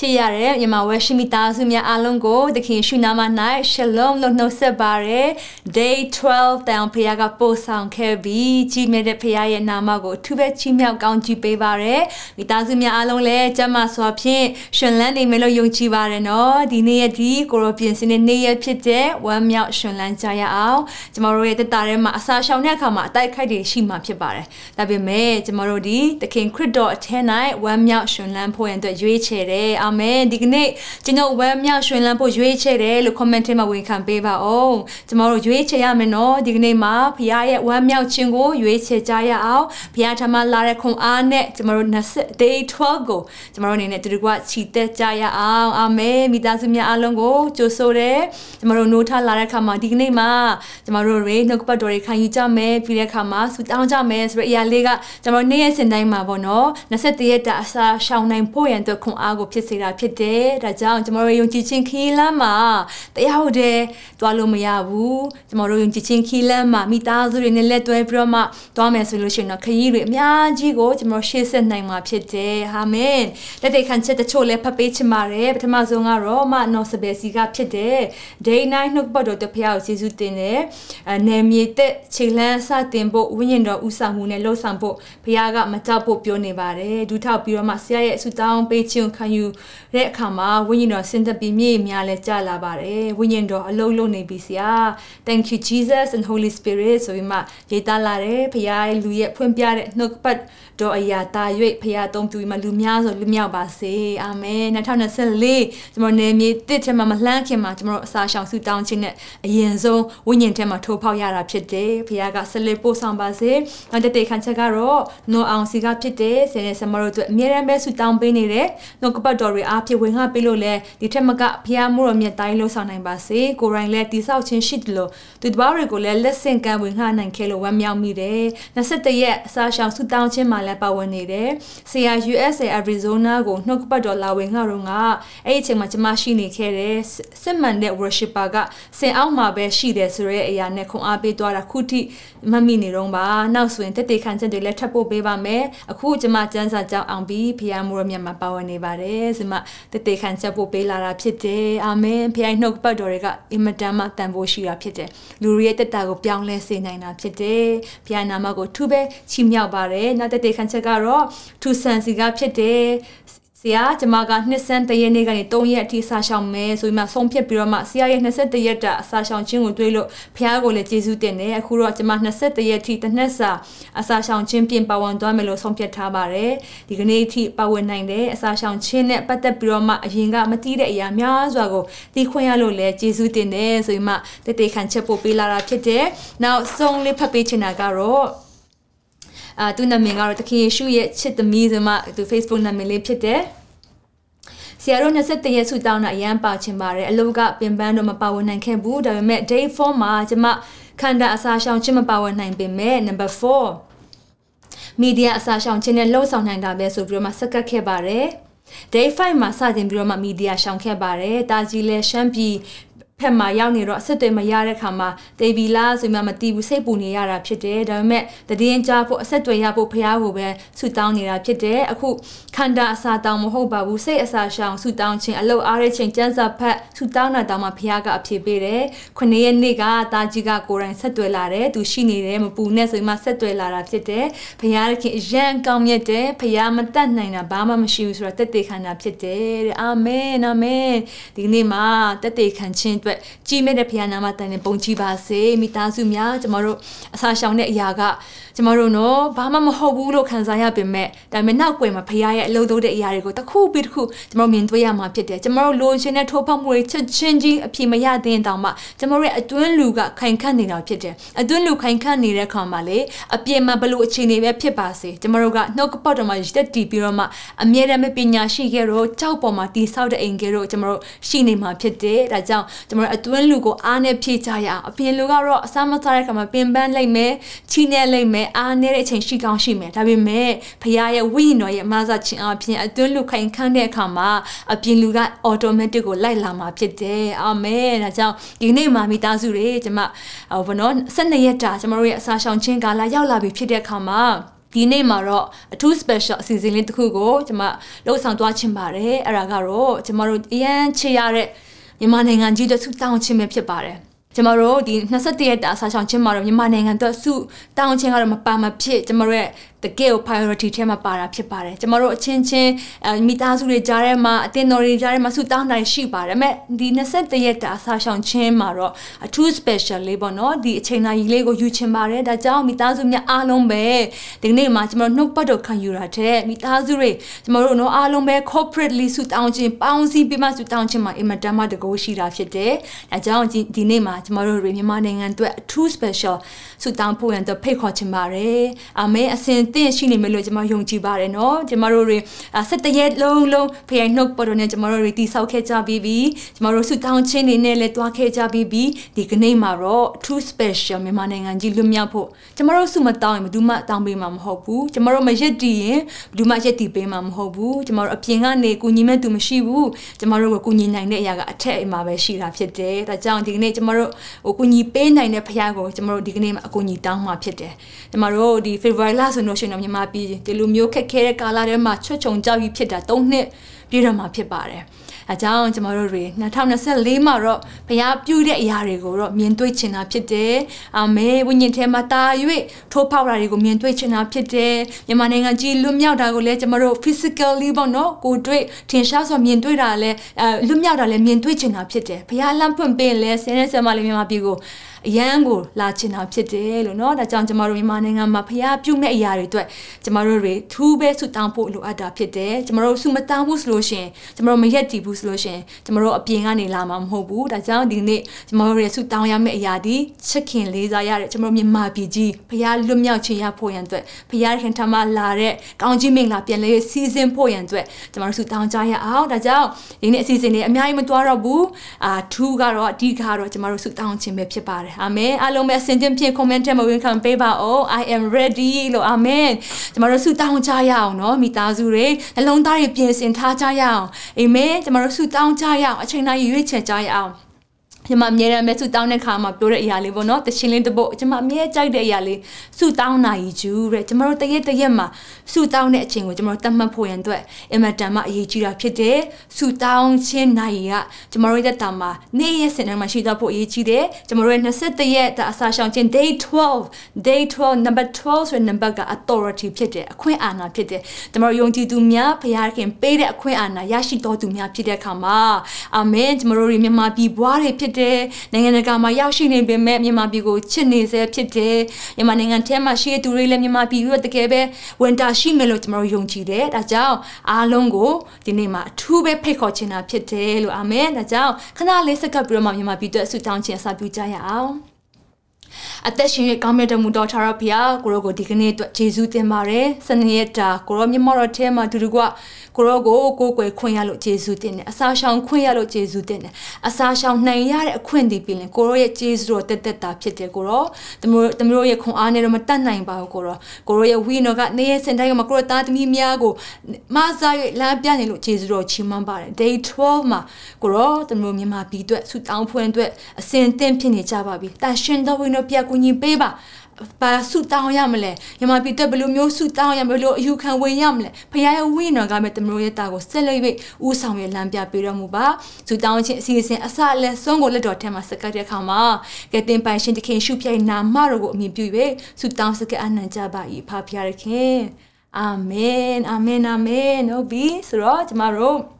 ချစ်ရတဲ့မြန်မာဝဲရှိမိသားစုများအားလုံးကိုသခင်ရှုနာမ၌ရှလုံလို့နှုတ်ဆက်ပါရယ် day 12တောင်ဖခင်ကပို့ဆောင်ခဲ့ပြီးကြီးမြတ်တဲ့ဖခင်ရဲ့နာမကိုအထူးပဲချီးမြှောက်ကောင်းချီးပေးပါရယ်မိသားစုများအားလုံးလည်းကျမ်းမာစွာဖြင့်ရှင်လန်းနေမယ်လို့ယုံကြည်ပါရယ်နော်ဒီနေ့ရက်ဒီကိုရောပြင်စင်တဲ့နေ့ရက်ဖြစ်တဲ့ဝမ်းမြောက်ရှင်လန်းကြရအောင်ကျမတို့ရဲ့တက်တာထဲမှာအစာရှောင်တဲ့အခါမှာအတိုက်ခိုက်တွေရှိမှဖြစ်ပါတယ်ဒါပေမဲ့ကျမတို့ဒီသခင်ခရစ်တော်အထက်၌ဝမ်းမြောက်ရှင်လန်းဖို့ရန်အတွက်ရွေးချယ်တယ်အာမင်ဒီကနေ့ကျွန်တော်ဝမ်းမြောက်ရှင်လန်းဖို့ရွေးချယ်တယ်လို့ comment ထဲမှာဝန်ခံပေးပါအောင်ကျွန်တော်တို့ရွေးချယ်ရမယ်နော်ဒီကနေ့မှာဖခင်ရဲ့ဝမ်းမြောက်ခြင်းကိုရွေးချယ်ကြရအောင်ဖခင်ထမလာတဲ့ခွန်အားနဲ့ကျွန်တော်တို့ day 12ကိုကျွန်တော်တို့အနေနဲ့တူတူကချီတက်ကြရအောင်အာမင်မိသားစုများအားလုံးကိုကြိုဆိုတယ်ကျွန်တော်တို့နိုးထလာတဲ့အခါမှာဒီကနေ့မှာကျွန်တော်တို့ရေနှုတ်ကပတ်တော်တွေခံယူကြမယ်ပြီးတဲ့အခါမှာဆူတောင်းကြမယ်ဆိုတဲ့အရာလေးကကျွန်တော်နေ့ရက်စဉ်တိုင်းမှာပေါ့နော်27ရက်တာအစာရှောင်နိုင်ဖို့ရန်အတွက်ခွန်အားကိုဖြစ်စေတာဖြစ်တယ်ဒါကြောင့်ကျွန်တော်တို့ယုံကြည်ခြင်းခီးလမ်းမှာတရားဟုတ်တယ်တွားလို့မရဘူးကျွန်တော်တို့ယုံကြည်ခြင်းခီးလမ်းမှာမိသားစုတွေနဲ့လက်တွဲပြီးတော့မှတွားမယ်ဆိုလို့ရှိရင်တော့ခရီးတွေအများကြီးကိုကျွန်တော်ရှေ့ဆက်နိုင်မှာဖြစ်တယ်အာမင်လက်တွေခံချက်တချို့လည်းဖတ်ပေးချင်ပါတယ်ပထမဆုံးကတော့မနော်စပယ်စီကဖြစ်တယ် day night နှုတ်ပတ်တော်တဖျားကိုကျေးဇူးတင်တယ်အနေမြေသက်ခြေလန်းစတင်ဖို့ဝိညာဉ်တော်ဥဆောင်မှုနဲ့လှုပ်ဆောင်ဖို့ဘုရားကမကြောက်ဖို့ပြောနေပါတယ်ဒုထောက်ပြီးတော့မှဆရာရဲ့အဆုတောင်းပေးခြင်းခံယူတဲ့အခါမှာဝိညာဉ်တော်ဆင်သက်ပြီးမြေများလဲကြာလာပါတယ်ဝိညာဉ်တော်အလုံးလုံးနေပြီဆရာ Thank you Jesus and Holy Spirit ဆိုပြီးမှရေးသားလာတယ်ဖခင်ရဲ့လူရဲ့ဖွင့်ပြတဲ့နှုတ်ပတ်တော်အရာတာ၍ဖခင်သုံးပြပြီးမှလူများဆိုလူမြောက်ပါစေအာမင်2024ကျွန်တော်နေမြေတစ်ထဲမှာမလှမ်းခင်မှာကျွန်တော်အစာရှောင်ဆုတောင်းခြင်းနဲ့အရင်ဆုံးဝိညာဉ်ထဲမှာထိုးဖောက်ရတာဖြစ်တယ်ဖခင်ကဆက်လက်ပို့ဆောင်ပါစေနောက်တစ်တေခန့်ချက်ကတော့နိုအောင်စီကဖြစ်တယ်ဆယ်နဲ့ဆမတို့အတွက်အမြဲတမ်းပဲဆုတောင်းပေးနေတယ်နှုတ်ကပတ်တော်တွေအားဖြင့်ဝင်ငှပေးလို့လဲဒီထက်မကဖခင်မို့တော်မြတ်တိုင်းလှုပ်ဆောင်နိုင်ပါစေကိုရိုင်းလည်းတိဆောက်ခြင်းရှိတယ်လို့သူတပားတွေကိုလည်းလက်ဆင့်ကမ်းဝင်ငှနိုင်ခဲ့လို့ဝမ်းမြောက်မိတယ်21ရက်အစာရှောင်ဆုတောင်းခြင်းမှာလည်းပါဝင်နေတယ်။ CR USA Arizona ကိုနှုတ်ပတ်တော်လာဝင်ငါတော့ကအဲ့ဒီအချိန်မှာကျွန်မရှိနေခဲ့တယ်။စစ်မှန်တဲ့ worshipper ကစင်အောင်မှာပဲရှိတယ်ဆိုရဲအရာနဲ့ခွန်အားပေးသွားတာခုထိမမိနေတော့ပါ။နောက်ဆိုရင်တက်တေခံချက်တွေလည်းထပ်ပို့ပေးပါမယ်။အခုကျွန်မစံစာကြောင်းအောင်ပြီးဖခင်မူရမြတ်မှာပါဝင်နေပါတယ်။ဆိုမှတက်တေခံချက်ပို့ပေးလာတာဖြစ်တယ်။အာမင်။ဖခင်နှုတ်ပတ်တော်တွေကအင်မတန်မှတန်ဖိုးရှိတာဖြစ်တယ်။လူတွေရဲ့တက်တာကိုပြောင်းလဲစေနိုင်တာဖြစ်တယ်။ဖခင်နာမကိုထူးပဲချီးမြှောက်ပါတယ်။နောက်တက်တေခံချက်ကတော့ထူဆန်စီကဖြစ်တယ် ဆရာကျမကနှစ်ဆန်းတရက်နေ့ကနေ3ရက်အထိစာရှောင်မယ်ဆိုပြီးမှဆုံးဖြတ်ပြီးတော့မှဆရာရဲ့21ရက်တာစာရှောင်ခြင်းကိုတွေးလို့ဖះကိုလည်းကျေးဇူးတင်တယ်အခုတော့ကျမ21ရက်အထိတစ်နှစ်စာအစာရှောင်ခြင်းပြင်ပါဝင်သွားမယ်လို့ဆုံးဖြတ်ထားပါတယ်ဒီကနေ့အထိပါဝင်နိုင်တယ်အစာရှောင်ခြင်းနဲ့ပတ်သက်ပြီးတော့မှအရင်ကမသိတဲ့အရာများစွာကိုသိခွင့်ရလို့လည်းကျေးဇူးတင်တယ်ဆိုပြီးမှတည်တည်ခံချက်ပို့ပေးလာတာဖြစ်တယ်နောက်ဆုံးလေးဖတ်ပေးချင်တာကတော့ အာသူနာမည်ကတော့တခင်ယေရှုရဲ့ချစ်သမီးဆိုမှသူ Facebook နာမည်လေးဖြစ်တယ်ဆရာတို့21ရက်ဆုတောင်းတာအရန်ပါချင်ပါတယ်အလုပ်ကပင်ပန်းတော့မပါဝင်နိုင်ခဲ့ဘူးဒါပေမဲ့ day 4မှာကျမခန္ဓာအစာရှောင်ခြင်းမပါဝင်နိုင်ပေမဲ့ number 4မီဒီယာအစာရှောင်ခြင်းနဲ့လှုပ်ဆောင်နိုင်တာပဲဆိုပြီးတော့မှစက္ကပ်ခဲ့ပါတယ် day 5မှာစတင်ပြီးတော့မှမီဒီယာရှောင်ခဲ့ပါတယ်တာကြီးလဲရှမ်းပြည် ဖက်မှာရောက်နေတော့အဆက်တွေမရတဲ့ခါမှာတေဗီလာဆိုမှမတီးဘူးစိတ်ပူနေရတာဖြစ်တယ်ဒါပေမဲ့တည်င်းကြဖို့အဆက်တွေရဖို့ဖះကိုပဲဆူတောင်းနေတာဖြစ်တယ်အခုခန္ဓာအစာတောင်းမဟုတ်ပါဘူးစိတ်အစာရှောင်ဆူတောင်းခြင်းအလုတ်အားတဲ့ချိန်ကျန်းစာဖက်ဆူတောင်းတာတောင်းမှဖះကအဖြေပေးတယ်ခုနှစ်ရက်နေ့ကတာကြီးကကိုယ်တိုင်ဆက်တွေလာတယ်သူရှိနေတယ်မပူနဲ့ဆိုမှဆက်တွေလာတာဖြစ်တယ်ဖះရခင်အရန်ကောင်းမြတ်တယ်ဖះမတတ်နိုင်တာဘာမှမရှိဘူးဆိုတော့တက်တေခန္ဓာဖြစ်တယ်တဲ့အာမင်အာမင်ဒီနေ့မှာတက်တေခံခြင်းအတွက်ကြီးမြတ်တဲ့ဖခင်နာမတန်နဲ့ပုံကြည်ပါစေမိသားစုများကျမတို့အစာရှောင်တဲ့အရာက ကျမတို့နော်ဘာမှမဟုတ်ဘူးလို့ခံစားရပေမဲ့ဒါပေမဲ့နောက်ွယ်မှာဖခင်ရဲ့အလုပ်လုပ်တဲ့အရာတွေကိုတစ်ခုပြီးတစ်ခုကျမတို့မြင်တွေ့ရမှာဖြစ်တယ်ကျမတို့လိုချင်တဲ့ထိုးဖောက်မှုတွေချက်ချင်းကြီးအပြည့်မရတဲ့တောင်မှကျမတို့ရဲ့အတွင်းလူကခိုင်ခန့်နေတာဖြစ်တယ်အတွင်းလူခိုင်ခန့်နေတဲ့ခါမှာလေအပြည့်မှာဘလို့အခြေအနေပဲဖြစ်ပါစေကျမတို့ကနှုတ်ကပတ်တော်မှာရက်တည်ပြီးတော့မှအမြဲတမ်းပညာရှိခဲ့တော့ကြောက်ပေါ်မှာတည်ဆောက်တဲ့အိမ်ကလေးတို့ကျမတို့ရှိနေမှာဖြစ်တယ်ဒါကြောင့်ကျမတို့အတွင်းလူကိုအားနဲ့ဖြည့်ကြရအောင်အပြင်လူကတော့အစားမစားတဲ့ခါမှာပင်ပန်းလိုက်မယ်ချီးနေလိုက်မယ်အားနည်းတဲ့အချိန်ရှိကောင်းရှိမယ်ဒါပေမဲ့ဖခင်ရဲ့ဝိညာဉ်တော်ရဲ့မဆာခြင်းအပြင်အတွင်းလူခိုင်ခန့်တဲ့အခါမှာအပြင်လူက automatic ကိုလိုက်လာမှာဖြစ်တယ်အာမင်ဒါကြောင့်ဒီနေ့မှာမိသားစုတွေကျွန်မဟိုဘနော်12ရက်တာကျွန်တော်တို့ရဲ့အစာရှောင်ခြင်းကာလရောက်လာပြီဖြစ်တဲ့အခါမှာဒီနေ့မှာတော့အထူး special အစီအစဉ်လေးတစ်ခုကိုကျွန်မလှုပ်ဆောင်သွားချင်ပါတယ်အဲ့ဒါကတော့ကျွန်မတို့အရန်ချေရတဲ့မြန်မာနိုင်ငံကြီးတို့ဆုတောင်းခြင်းပဲဖြစ်ပါတယ် ကျမတို့ဒီ21ရက်တာအစားရှောင်ခြင်းမှာတော့မြန်မာနိုင်ငံအတွက်စုတောင်းခြင်းကတော့မပါမဖြစ်ကျမတို့ရဲ့တကယ်ကို priority ထဲမှာပါတာဖြစ်ပါတယ်ကျမတို့အချင်းချင်းမိသားစုတွေကြားထဲမှာအတင်းတော်တွေကြားထဲမှာဆုတောင်းတာရှိပါတယ်ဒါပေမဲ့ဒီ21ရက်တာအစားရှောင်ခြင်းမှာတော့အထူး special လေးပေါ့နော်ဒီအချိန်တိုင်းလေးကိုယူချင်ပါတယ်ဒါကြောင့်မိသားစုများအားလုံးပဲဒီနေ့မှာကျမတို့နှုတ်ပတ်တော်ခံယူတာတဲ့မိသားစုတွေကျမတို့နော်အားလုံးပဲ corporately ဆုတောင်းခြင်းပေါင်းစည်းပြီးမှဆုတောင်းခြင်းမှာအင်မတန်မှတကိုးရှိတာဖြစ်တယ်ဒါကြောင့်ဒီနေ့မှာကျမတို့တွေမြန်မာနိုင်ငံအတွက်အထူး special ဆုတောင်းဖို့ရန်အတွက်ဖိတ်ခေါ်ချင်ပါတယ်အာမင်အစဉ်သင့်ရှိနေမယ်လို့ကျွန်မယုံကြည်ပါတယ်နော်ကျွန်မတို့တွေ17ရက်လုံးလုံးဖခင်နှုတ်ပေါ်တော်နဲ့ကျွန်မတို့တွေတည်ဆောက်ခဲ့ကြပြီးပြီကျွန်မတို့ဆုတောင်းခြင်းတွေနဲ့လည်းတွားခဲ့ကြပြီးပြီဒီကနေ့မှာတော့ true special မြန်မာနိုင်ငံကြီးလွတ်မြောက်ဖို့ကျွန်မတို့ဆုမတောင်းရင်ဘယ်သူမှတောင်းပေးမှာမဟုတ်ဘူးကျွန်မတို့မရက်တည်ရင်ဘယ်သူမှရက်တည်ပေးမှာမဟုတ်ဘူးကျွန်မတို့အပြင်ကနေကူညီမဲ့သူမရှိဘူးကျွန်မတို့ကိုကူညီနိုင်တဲ့အရာကအထက်အိမ်မှာပဲရှိတာဖြစ်တယ်ဒါကြောင့်ဒီကနေ့ကျွန်မတို့ဟိုကူညီပေးနိုင်တဲ့ဖခင်ကိုကျွန်မတို့ဒီကနေ့မှာအကူအညီတောင်းမှာဖြစ်တယ်ကျွန်မတို့ဒီ February လဆိုတော့လို့ရှိရင်တော့မြန်မာပြည်ဒီလိုမျိုးခက်ခဲတဲ့ကာလထဲမှာချွတ်ချုံကြောက်ပြီးဖြစ်တာ၃နှစ်ပြည့်တော့မှာဖြစ်ပါတယ်။အဲကြောင့်ကျမတို့တွေ2024မှာတော့ဘုရားပြုတဲ့အရာတွေကိုတော့မြင်တွေ့ချင်တာဖြစ်တယ်။အာမေဝိညာဉ်ထဲမှာတာ၍ထိုးဖောက်တာတွေကိုမြင်တွေ့ချင်တာဖြစ်တယ်။မြန်မာနိုင်ငံကြီးလွတ်မြောက်တာကိုလည်းကျမတို့ physically ပေါ့နော်ကိုတွေ့ထင်ရှားစွာမြင်တွေ့တာလည်းအဲလွတ်မြောက်တာလည်းမြင်တွေ့ချင်တာဖြစ်တယ်။ဘုရားလမ်းဖွင့်ပေးရင်လည်းဆင်းရဲဆဲမလေးမြန်မာပြည်ကို အရန်ကိုလာချင်တာဖြစ်တယ်လို့เนาะဒါကြောင့်ကျမတို့မြန်မာနိုင်ငံမှာဖျားပြုမဲ့အရာတွေအတွက်ကျမတို့တွေထူးပဲဆုတောင်းဖို့လိုအပ်တာဖြစ်တယ်ကျမတို့ဆုမတောင်းဘူးဆိုလို့ရှိရင်ကျမတို့မရက်တည်ဘူးဆိုလို့ရှိရင်ကျမတို့အပြင်ကနေလာမှာမဟုတ်ဘူးဒါကြောင့်ဒီနေ့ကျမတို့ရဲ့ဆုတောင်းရမယ့်အရာဒီချက်ခင်လေးစားရတဲ့ကျမတို့မြန်မာပြည်ကြီးဖျားလွတ်မြောက်ခြင်းရဖို့ရန်အတွက်ဖျားခင်ထမလာတဲ့ကောင်းကြီးမင်္ဂလာပြန်လဲစီစဉ်ဖို့ရန်အတွက်ကျမတို့ဆုတောင်းကြရအောင်ဒါကြောင့်ဒီနေ့အစီအစဉ်တွေအများကြီးမတွားတော့ဘူးအာထူးကတော့အဓိကတော့ကျမတို့ဆုတောင်းခြင်းပဲဖြစ်ပါတယ် အာမင်အားလုံးပဲအစဉ်ချင်းဖြင့် comment ထဲမှာဝင်ခံပေးပါအောင် I am ready လို့အာမင်ကျမတို့ဆုတောင်းကြရအောင်နော်မိသားစုတွေနှလုံးသားတွေပြင်ဆင်ထားကြရအောင်အာမင်ကျမတို့ဆုတောင်းကြရအောင်အချိန်တိုင်းရွေးချယ်ကြရအောင် ကျွန်မအမြဲတမ်းပဲဆူတောင်းတဲ့ခါမှာပြောတဲ့အရာလေးပေါ့နော်တရှင်လေးတပုတ်ကျွန်မအမြဲကြိုက်တဲ့အရာလေးဆူတောင်းနိုင်ကျူတဲ့ကျွန်တော်တို့တရက်တရက်မှာဆူတောင်းတဲ့အချိန်ကိုကျွန်တော်တို့တတ်မှတ်ဖို့ရန်အတွက်အင်မတန်မှအရေးကြီးတာဖြစ်တယ်ဆူတောင်းခြင်းနိုင်ကကျွန်တော်တို့ရဲ့တာမှာနေ့ရက်စင်တိုင်းမှာရှိတော့ဖို့အရေးကြီးတယ်ကျွန်တော်တို့ရဲ့21ရက်အစာရှောင်ခြင်း day 12 day 12 number 12ဆိုတဲ့ number က authority ဖြစ်တယ်အခွင့်အာဏာဖြစ်တယ်ကျွန်တော်တို့ယုံကြည်သူများဘုရားခင်ပေးတဲ့အခွင့်အာဏာရရှိတော်သူများဖြစ်တဲ့အခါမှာအာမင်ကျွန်တော်တို့မြန်မာပြည်ဘွားတွေဖြစ်တယ်နိုင်ငံတကာမှာရောက်ရှိနေပေမဲ့မြန်မာပြည်ကိုချစ်နေစေဖြစ်တယ်မြန်မာနိုင်ငံထဲမှာရှိတဲ့သူတွေလည်းမြန်မာပြည်ရဲ့တကယ်ပဲဝင်တာရှိမယ်လို့ကျွန်တော်ယုံကြည်တယ်ဒါကြောင့်အားလုံးကိုဒီနေ့မှာအထူးပဲဖိတ်ခေါ်ချင်တာဖြစ်တယ်လို့အာမင်ဒါကြောင့်ခဏလေးစက္ကပ်ပြီးတော့မှမြန်မာပြည်အတွက်ဆုတောင်းခြင်းအစာပြုကြရအောင် အသက်ရှင်ရဲ့ကောင်းမြတ်တော်မူတော်ထာရဖျားကိုရောကိုဒီကနေ့အတွက်ယေရှုတင်ပါတယ်စနေရက်တာကိုရောမြတ်မော်တော်ထဲမှာတူတူကကိုရောကိုကိုကိုွယ်ခွင့်ရလို့ယေရှုတင်တယ်အစာရှောင်ခွင့်ရလို့ယေရှုတင်တယ်အစာရှောင်နိုင်ရတဲ့အခွင့်ဒီပြင်ကိုရောရဲ့ယေရှုတော်တက်တက်တာဖြစ်တယ်ကိုရောတမျိုးတမျိုးရဲ့ခွန်အားနဲ့တော့မတတ်နိုင်ပါဘူးကိုရောကိုရောရဲ့ဝိနော်ကနေရဲ့စင်တိုင်းမှာကိုရောသားသမီးများကိုမဆာရဲ့လမ်းပြနေလို့ယေရှုတော်ချီးမွမ်းပါတယ် day 12မှာကိုရောတမျိုးမြန်မာပြည်အတွက်ဆူတောင်းဖွင့်အတွက်အစဉ်သင့်ဖြစ်နေကြပါပြီတန်ရှင်တော်ဝိနော်ပြကူညီပေးပါဘာဆုတောင်းရမလဲညမပြည်တက်ဘယ်လိုမျိုးဆုတောင်းရမလဲဘယ်လိုအယူခံဝင်ရမလဲဖခင်ရဲ့ဝိညာဉ်ကမဲ့တမလို့ရဲ့တာကိုဆက်လက်၍ဥဆောင်ရလမ်းပြပေးတော်မူပါဆုတောင်းခြင်းအစီအစဉ်အစအလက်ဆုံးကိုလက်တော်ထဲမှာစကတ်တဲ့အခါမှာကဲတင်ပိုင်ရှင်တခင်ရှုပြိုင်နာမတော်ကိုအမြင်ပြု၍ဆုတောင်းစကတ်အနံ့ကြပါ၏ဖဖရခင်အာမင်အာမင်အာမင်ဟုတ်ပြီဆိုတော့ကျမတို့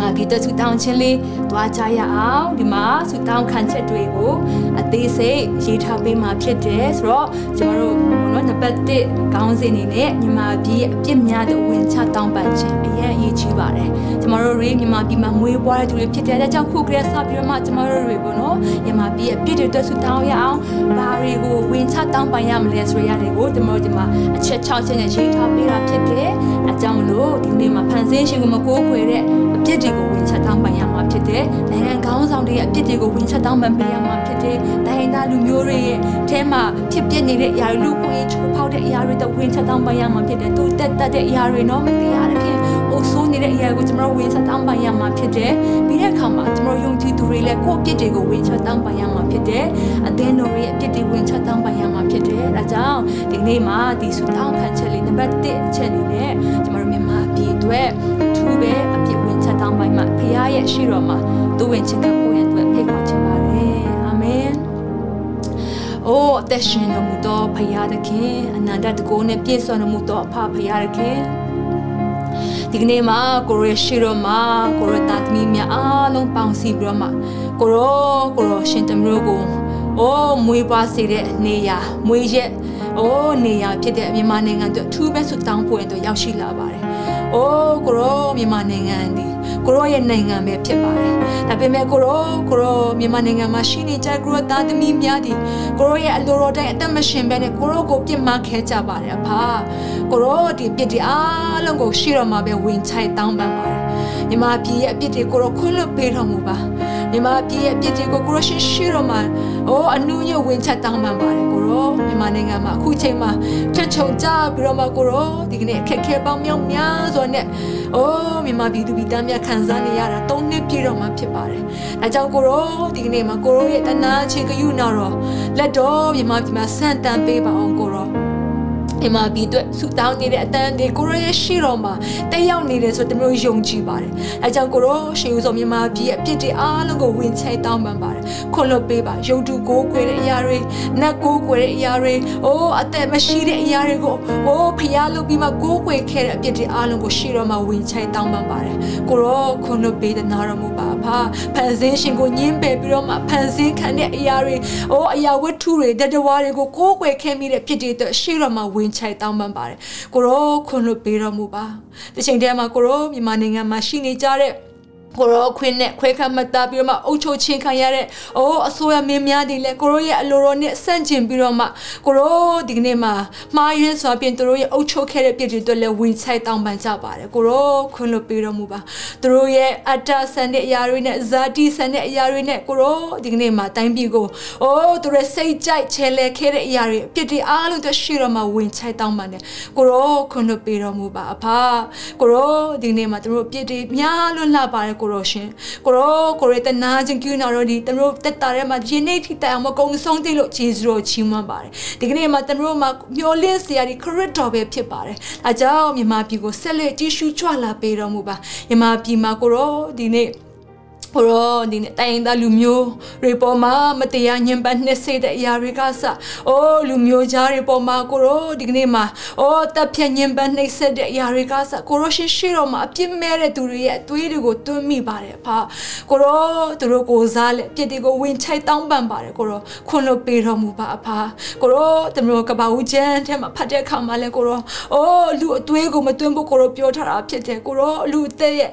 မှာဒီတဆူတောင်းခြင်းလေးတွားကြရအောင်ဒီမှာဆူတောင်းခံချက်တွေကိုအသေးစိတ်ရေးထားပေးမှာဖြစ်တယ်ဆိုတော့ကျွန်တော်တို့ဘောနော်နံပါတ်1ခေါင်းစဉ်အနေနဲ့မြန်မာပြည်အပြစ်များတဲ့ဝင်ချတောင်းပန်ခြင်းအရင်အရေးကြီးပါတယ်ကျွန်တော်တို့ရေမြန်မာပြည်မှာမွေးပွားတဲ့သူတွေဖြစ်တဲ့အတွက်ကြောင့်ခုကလေးစပြီးတော့မှကျွန်တော်တို့တွေဘောနော်မြန်မာပြည်အပြစ်တွေတက်ဆူတောင်းရအောင်ဘာတွေကိုဝင်ချတောင်းပန်ရမလဲဆိုရတဲ့ကိုကျွန်တော်တို့ဒီမှာအချက်6ချက်နဲ့ရေးထားပေးတာဖြစ်တယ်အဲကြောင့်မလို့ဒီနေ့မှာဖန်ဆင်းရှင်ကိုမကိုးခွေတဲ့အပြစ်တွေကိုဝင်ချတောတောင်းပန်ရမှာဖြစ်တယ်။နိုင်ငံခေါင်းဆောင်တွေရဲ့အပြစ်တွေကိုဝင်ချက်တောင်းပန်ပေးရမှာဖြစ်တယ်။တိုင်းသားလူမျိုးတွေရဲ့အဲမှာဖြစ်ပျက်နေတဲ့အရာတွေလူကိုချိုးဖောက်တဲ့အရာတွေတော့ဝင်ချက်တောင်းပန်ရမှာဖြစ်တယ်။သူတက်တက်တဲ့အရာတွေတော့မတရားတဲ့ဖြင့်အိုဆိုးနေတဲ့အရာကိုကျွန်တော်ဝင်ချက်တောင်းပန်ရမှာဖြစ်တယ်။ပြီးတဲ့အခါမှာကျွန်တော်ယုံကြည်သူတွေလည်းကိုယ့်အပြစ်တွေကိုဝင်ချက်တောင်းပန်ရမှာဖြစ်တယ်။အသင်းတော်ရဲ့အပြစ်တွေဝင်ချက်တောင်းပန်ရမှာဖြစ်တယ်။ဒါကြောင့်ဒီနေ့မှာဒီဆုတောင်းခံချက်လေးနံပါတ်1အချက်အနေနဲ့ကျွန်တော်မြန်မာပြည်အတွက် တောင်းပန်မှာဖခင်ရဲ့ရှိတော်မှာသူဝင်ချင်တဲ့ကိုယ့်ရဲ့အတွက်ဖိတ်ခေါ်ချင်ပါတယ်အာမင်အိုးအသက်ရှင်တော်မူသောဖခင်သခင်အနန္တတကုနဲ့ပြည့်စုံတော်မူသောအဖဖခင်သခင်ဒီကနေ့မှာကိုရရှိတော်မှာကိုရတာသမီးများအားလုံးပေါင်းစည်းပြီးတော့မှာကိုရောကိုရောရှင်တမျိုးကိုအိုးမွေးပွားစေတဲ့နေရာမွေးရက်အိုးနေရာဖြစ်တဲ့မြန်မာနိုင်ငံအတွက်ထူးပဲဆုတောင်းဖို့အတွက်ရောက်ရှိလာပါတယ်။အိုးကိုရောမြန်မာနိုင်ငံဒီ ကိုရောရဲ့နိုင်ငံပဲဖြစ်ပါတယ်။ဒါပေမဲ့ကိုရောကိုရောမြန်မာနိုင်ငံမှာရှိနေကြကိုရောသားသမီးများဒီကိုရောရဲ့အလိုတော်တိုင်းအသက်မရှင်ပဲနဲ့ကိုရောကိုပြစ်မှားခဲကြပါတယ်အဖ။ကိုရောဒီပြစ်ဒီအားလုံးကိုရှိတော်မှာပဲဝင်ချိုက်တောင်းပန်ပါတယ်။မြန်မာပြည်ရဲ့အပြစ်တွေကိုရောခွင့်လွှတ်ပေးတော်မူပါ။မြန်မာပြည်ရဲ့အပြစ်တွေကိုကိုရောရှိရှိတော်မှာအိုးအနုညဝင်ချက်တောင်းပန်ပါတယ်ကိုရောမြန်မာနိုင်ငံမှာအခုချိန်မှာချက်ချုံကြပြီးတော့မှကိုရောဒီကနေ့အခက်ခဲပေါင်းမြောက်များစွာနဲ့ အိုးမြန်မာပြည်သူပြည်သားများခံစားနေရတာ၃နှစ်ပြည့်တော့မှဖြစ်ပါတယ်။အဲကြောင့်ကိုရောဒီကနေ့မှာကိုရောရဲ့တနာချင်းကယူနာတော့လက်တော်မြန်မာပြည်မှာဆန့်တန်ပေးပါအောင်ကိုရော အမဘီအတွက်ဆူတောင်းနေတဲ့အတန်းတွေကိုရရဲ့ရှိတော်မှာတက်ရောက်နေတယ်ဆိုတမျိုးယုံကြည်ပါတယ်။အဲကြောင့်ကိုရောရှင်ဦးစောမြန်မာပြည်ရဲ့အပြစ်တွေအားလုံးကိုဝင်ချိုက်တောင်းပန်ပါတယ်။ခွန်လွတ်ပေးပါယုံတူကိုးကွယ်တဲ့အရာတွေနတ်ကိုးကွယ်တဲ့အရာတွေအိုးအသက်မရှိတဲ့အရာတွေကိုအိုးဖျားလုပ်ပြီးမှကိုးကွယ်ခဲ့တဲ့အပြစ်တွေအားလုံးကိုရှိတော်မှာဝင်ချိုက်တောင်းပန်ပါတယ်။ကိုရောခွန်လွတ်ပေးတဲ့နာတော်မူပါဖာဖန်ဆင်းရှင်ကိုညှင်းပယ်ပြီးတော့မှဖန်ဆင်းခံတဲ့အရာတွေအိုးအရာဝတ္ထုတွေတတဝါတွေကိုကိုးကွယ်ခဲ့မိတဲ့ပြစ်တွေအတွက်ရှိတော်မှာဝင်ချိုက်တောင်းပန်ပါတယ်ကိုရောခွန်လွတ်ပေးတော်မူပါဒီချိန်တည်းမှာကိုရောမြန်မာနိုင်ငံမှာရှိနေကြတဲ့ ကိုရောခွင်းနဲ့ခွဲခတ်မှတ်သားပြီးတော့မှအုတ်ချိုချင်းခံရတဲ့အိုးအစိုးရမင်းများတွေလည်းကိုရောရဲ့အလိုတော်နဲ့ဆန့်ကျင်ပြီးတော့မှကိုရောဒီကနေ့မှာမှားယွင်းစွာပြင်သူတို့ရဲ့အုတ်ချိုခဲ့တဲ့ပြည်တွေလည်းဝင်ဆိုင်တောင်းပန်ကြပါတယ်ကိုရောခွင့်လွှတ်ပေးတော်မူပါသူတို့ရဲ့အတ္တဆန်တဲ့အရာတွေနဲ့ဇာတိဆန်တဲ့အရာတွေနဲ့ကိုရောဒီကနေ့မှာတိုင်းပြည်ကိုအိုးသူတို့စိတ်ကြိုက်ချဲလဲခဲ့တဲ့အရာတွေအပြစ်တွေအားလုံးတွေရှိတော်မှာဝင်ဆိုင်တောင်းပန်တယ်ကိုရောခွင့်လွှတ်ပေးတော်မူပါအဖကိုရောဒီနေ့မှာသူတို့အပြစ်တွေများလွန်းလှပါတယ်ကိုရောရှင်ကိုရောကိုရတနာချင်းကျူနာရောဒီတတို့တက်တာထဲမှာယနေ့ထိတိုင်အောင်မကုံဆုံးသေးလို့ဂျေဇုတော်ချီးမွမ်းပါတယ်ဒီကနေ့မှာတတို့မှာမျောလင့်စရာဒီခရစ်တော်ပဲဖြစ်ပါတယ်အဲကြောင့်မြန်မာပြည်ကိုဆက်လက်ကြည့်ရှုကြွလာပေးတော်မူပါမြန်မာပြည်မှာကိုရောဒီနေ့ ဟိုတော့ဒီတိုင်းသားလူမျိုးတွေပေါ်မှာမတရားညှဉ်းပန်းနှိပ်စက်တဲ့အရာတွေကစအိုးလူမျိုးကြားတွေပေါ်မှာကိုရောဒီကနေ့မှာအိုးတပ်ဖြတ်ညှဉ်းပန်းနှိပ်စက်တဲ့အရာတွေကစကိုရောရှိရှိတော့မှာအပြစ်မဲ့တဲ့သူတွေရဲ့အသွေးတွေကိုတွန်းမိပါတယ်ဖာကိုရောသူတို့ကိုစားလက်ပြစ်တွေကိုဝင်ချိုက်တောင်းပန်ပါတယ်ကိုရောခွန်လို့ပေးတော်မူပါအဖာကိုရောတမျိုးကပဦးချမ်းထဲမှာဖတ်တဲ့အခါမှာလဲကိုရောအိုးလူအသွေးကိုမတွန်းဖို့ကိုရောပြောထားတာဖြစ်တယ်ကိုရောလူအသက်ရဲ့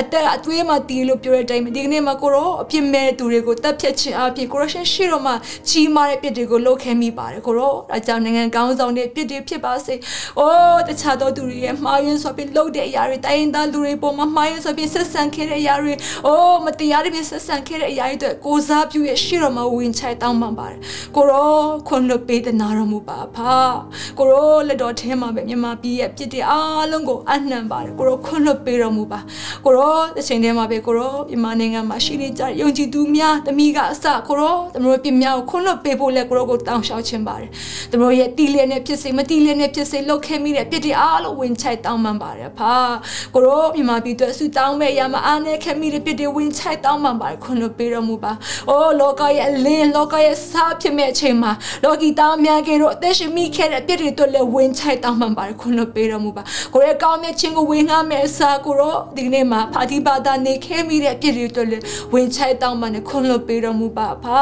အသက်အသွေးမှာတီးလို့ပြောတဲ့အတိုင်းဒီကနေ့မှာကိုရောအပြစ်မဲ့သူတွေကိုတတ်ဖြတ်ခြင်းအပြင်ကိုရောရှင်ရှိတော်မှာကြီးမားတဲ့ပြစ်တွေကိုလုပ်ခဲ့မိပါတယ်ကိုရောဒါကြောင့်နိုင်ငံကောင်းဆောင်တဲ့ပြစ်တွေဖြစ်ပါစေ။အိုးတခြားသောသူတွေရဲ့မှားယွင်းဆိုပြီးလုပ်တဲ့အရာတွေတိုင်းသားလူတွေပေါ်မှာမှားယွင်းဆိုပြီးဆက်ဆံခဲ့တဲ့အရာတွေအိုးမတရားတဲ့ဆက်ဆံခဲ့တဲ့အရာတွေအတွက်ကိုစားပြုရဲ့ရှိတော်မှာဝင်ချိုက်တောင်းပန်ပါတယ်။ကိုရောခွန်လွတ်ပေးတဲ့နာတော်မူပါဖာ။ကိုရောလက်တော်ထဲမှာပဲမြန်မာပြည်ရဲ့ပြစ်တွေအားလုံးကိုအနှံပါတယ်။ကိုရောခွန်လွတ်ပေးတော်မူပါ။ကိုရောတစ်ချိန်တည်းမှာပဲကိုရောမြန်မာနိုင်ငံမှာရှိနေကြယုံကြည်သူများတမိကအစကိုရောတမတို့ပြများကိုခွန်းလွတ်ပေးဖို့လဲကိုရောကိုတောင်းလျှောက်ခြင်းပါတယ်တမတို့ရဲ့တီးလျက်နဲ့ဖြစ်စေမတီးလျက်နဲ့ဖြစ်စေလောက်ခဲမိတဲ့ပြစ်တွေအားလုံးဝင်ချိုက်တောင်းပန်ပါတယ်ဖာကိုရောမြန်မာပြည်အတွက်ဆုတောင်းမဲ့ရမှာအားနဲ့ခဲမိတဲ့ပြစ်တွေဝင်ချိုက်တောင်းပန်ပါတယ်ခွန်းလွတ်ပေးတော်မူပါအိုးလောကရဲ့လင်းလောကရဲ့စားဖြစ်မဲ့အချိန်မှာလောကီသားများကတို့အသက်ရှင်မိခဲ့တဲ့ပြစ်တွေအတွက်လဲဝင်ချိုက်တောင်းပန်ပါတယ်ခွန်းလွတ်ပေးတော်မူပါကိုရဲ့ကောင်းမြတ်ခြင်းကိုဝင်ငှမဲ့အစားကိုရောဒီကနေ့မှာဖာတိပါတာနေခဲမိတဲ့ပြစ်တွေအတွက်လဲဝင်ချိုက်တောင်းပန်နဲ့ခွန်လွတ်ပေးတော်မူပါဖာ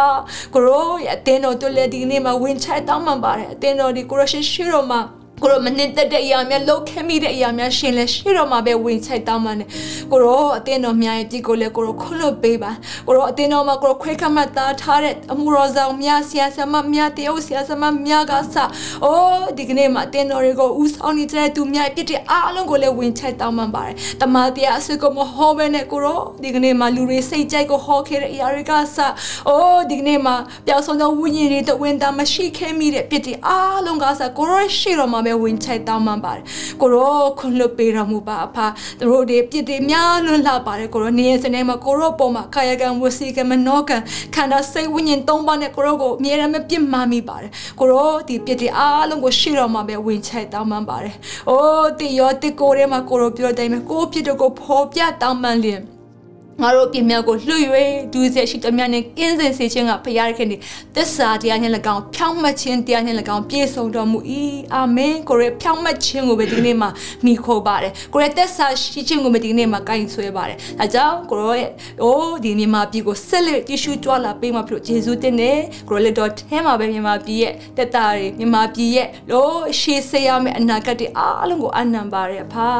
ကိုရောရဲ့အတင်းတော်တို့လည်းဒီနေ့မှာဝင်ချိုက်တောင်းပန်ပါတယ်အတင်းတော်ဒီကိုရရှိရှိတော်မှာ ကိုရောမနစ်သက်တဲ့အရာများလှုပ်ခဲမိတဲ့အရာများရှင်လဲရှိတော့မှာပဲဝင်ချိုက်တောင်းမှနဲ့ကိုရောအတင်းတော်များရဲ့ဒီကိုလဲကိုရောခွလွတ်ပေးပါကိုရောအတင်းတော်မှာကိုရောခွဲခတ်မှတ်သားထားတဲ့အမှုတော်ဆောင်များဆရာဆရာမများတယောက်ဆရာဆရာမများကစအိုးဒီကနေ့မှာအတင်းတော်တွေကိုဦးဆောင်နေတဲ့သူများပြစ်တဲ့အားလုံးကိုလည်းဝင်ချိုက်တောင်းမှပါတယ်တမန်တရားအစစ်ကိုမဟောဘဲနဲ့ကိုရောဒီကနေ့မှာလူတွေစိတ်ကြိုက်ကိုဟောခဲ့တဲ့အရာတွေကစအိုးဒီကနေ့မှာပျောက်ဆုံးသောဝိညာဉ်တွေတဝင်းသားမရှိခဲ့မိတဲ့ပြစ်တဲ့အားလုံးကစကိုရောရှိတော်မှာပဲဝင်ချိုက်တောင်းမှပါတယ်ကိုရောခွန်လွတ်ပေးတော်မူပါအဖသူတို့တွေပြစ်တွေများလွန်းလာပါတယ်ကိုရောနေရစနေမှာကိုရောပေါ်မှာကာယကံဝစီကံမနောကံခန္ဓာစိတ်ဝိညာဉ်သုံးပါးနဲ့ကိုရောကိုအမြဲတမ်းမပြစ်မှားမိပါတယ်ကိုရောဒီပြစ်တွေအားလုံးကိုရှိတော်မှာပဲဝင်ချိုက်တောင်းမှပါတယ်အိုးတီရောတီကိုရဲမှာကိုရောပြောတိုင်းမှာကိုပြစ်တို့ကိုဖော်ပြတောင်းမှလျင် ငါတို့ပြင်မြောက်ကိုလွှ၍ဒူးဆက်ရှိတမျှနဲ့ကင်းစင်စေခြင်းကဖရာခင်ဒီသစ္စာတရားနဲ့၎င်းဖြောင်းမှတ်ခြင်းတရားနဲ့၎င်းပြည့်စုံတော်မူ၏အာမင်ကိုရဖြောင်းမှတ်ခြင်းကိုပဲဒီနေ့မှာမိခိုးပါတယ်ကိုရသစ္စာရှိခြင်းကိုပဲဒီနေ့မှာကိုင်ဆွဲပါတယ်ဒါကြောင့်ကိုရရဲ့အိုးဒီမြန်မာပြည်ကိုဆက်လက်တ िश ူကြွလာပေးမှာဖြစ်လို့ယေရှုတင်တယ်ကိုရလက်တော်ထဲမှာပဲမြန်မာပြည်ရဲ့တက်တာတွေမြန်မာပြည်ရဲ့လို့ရှေးဆက်ရမယ့်အနာဂတ်တွေအားလုံးကိုအနံပါတယ်ဖာ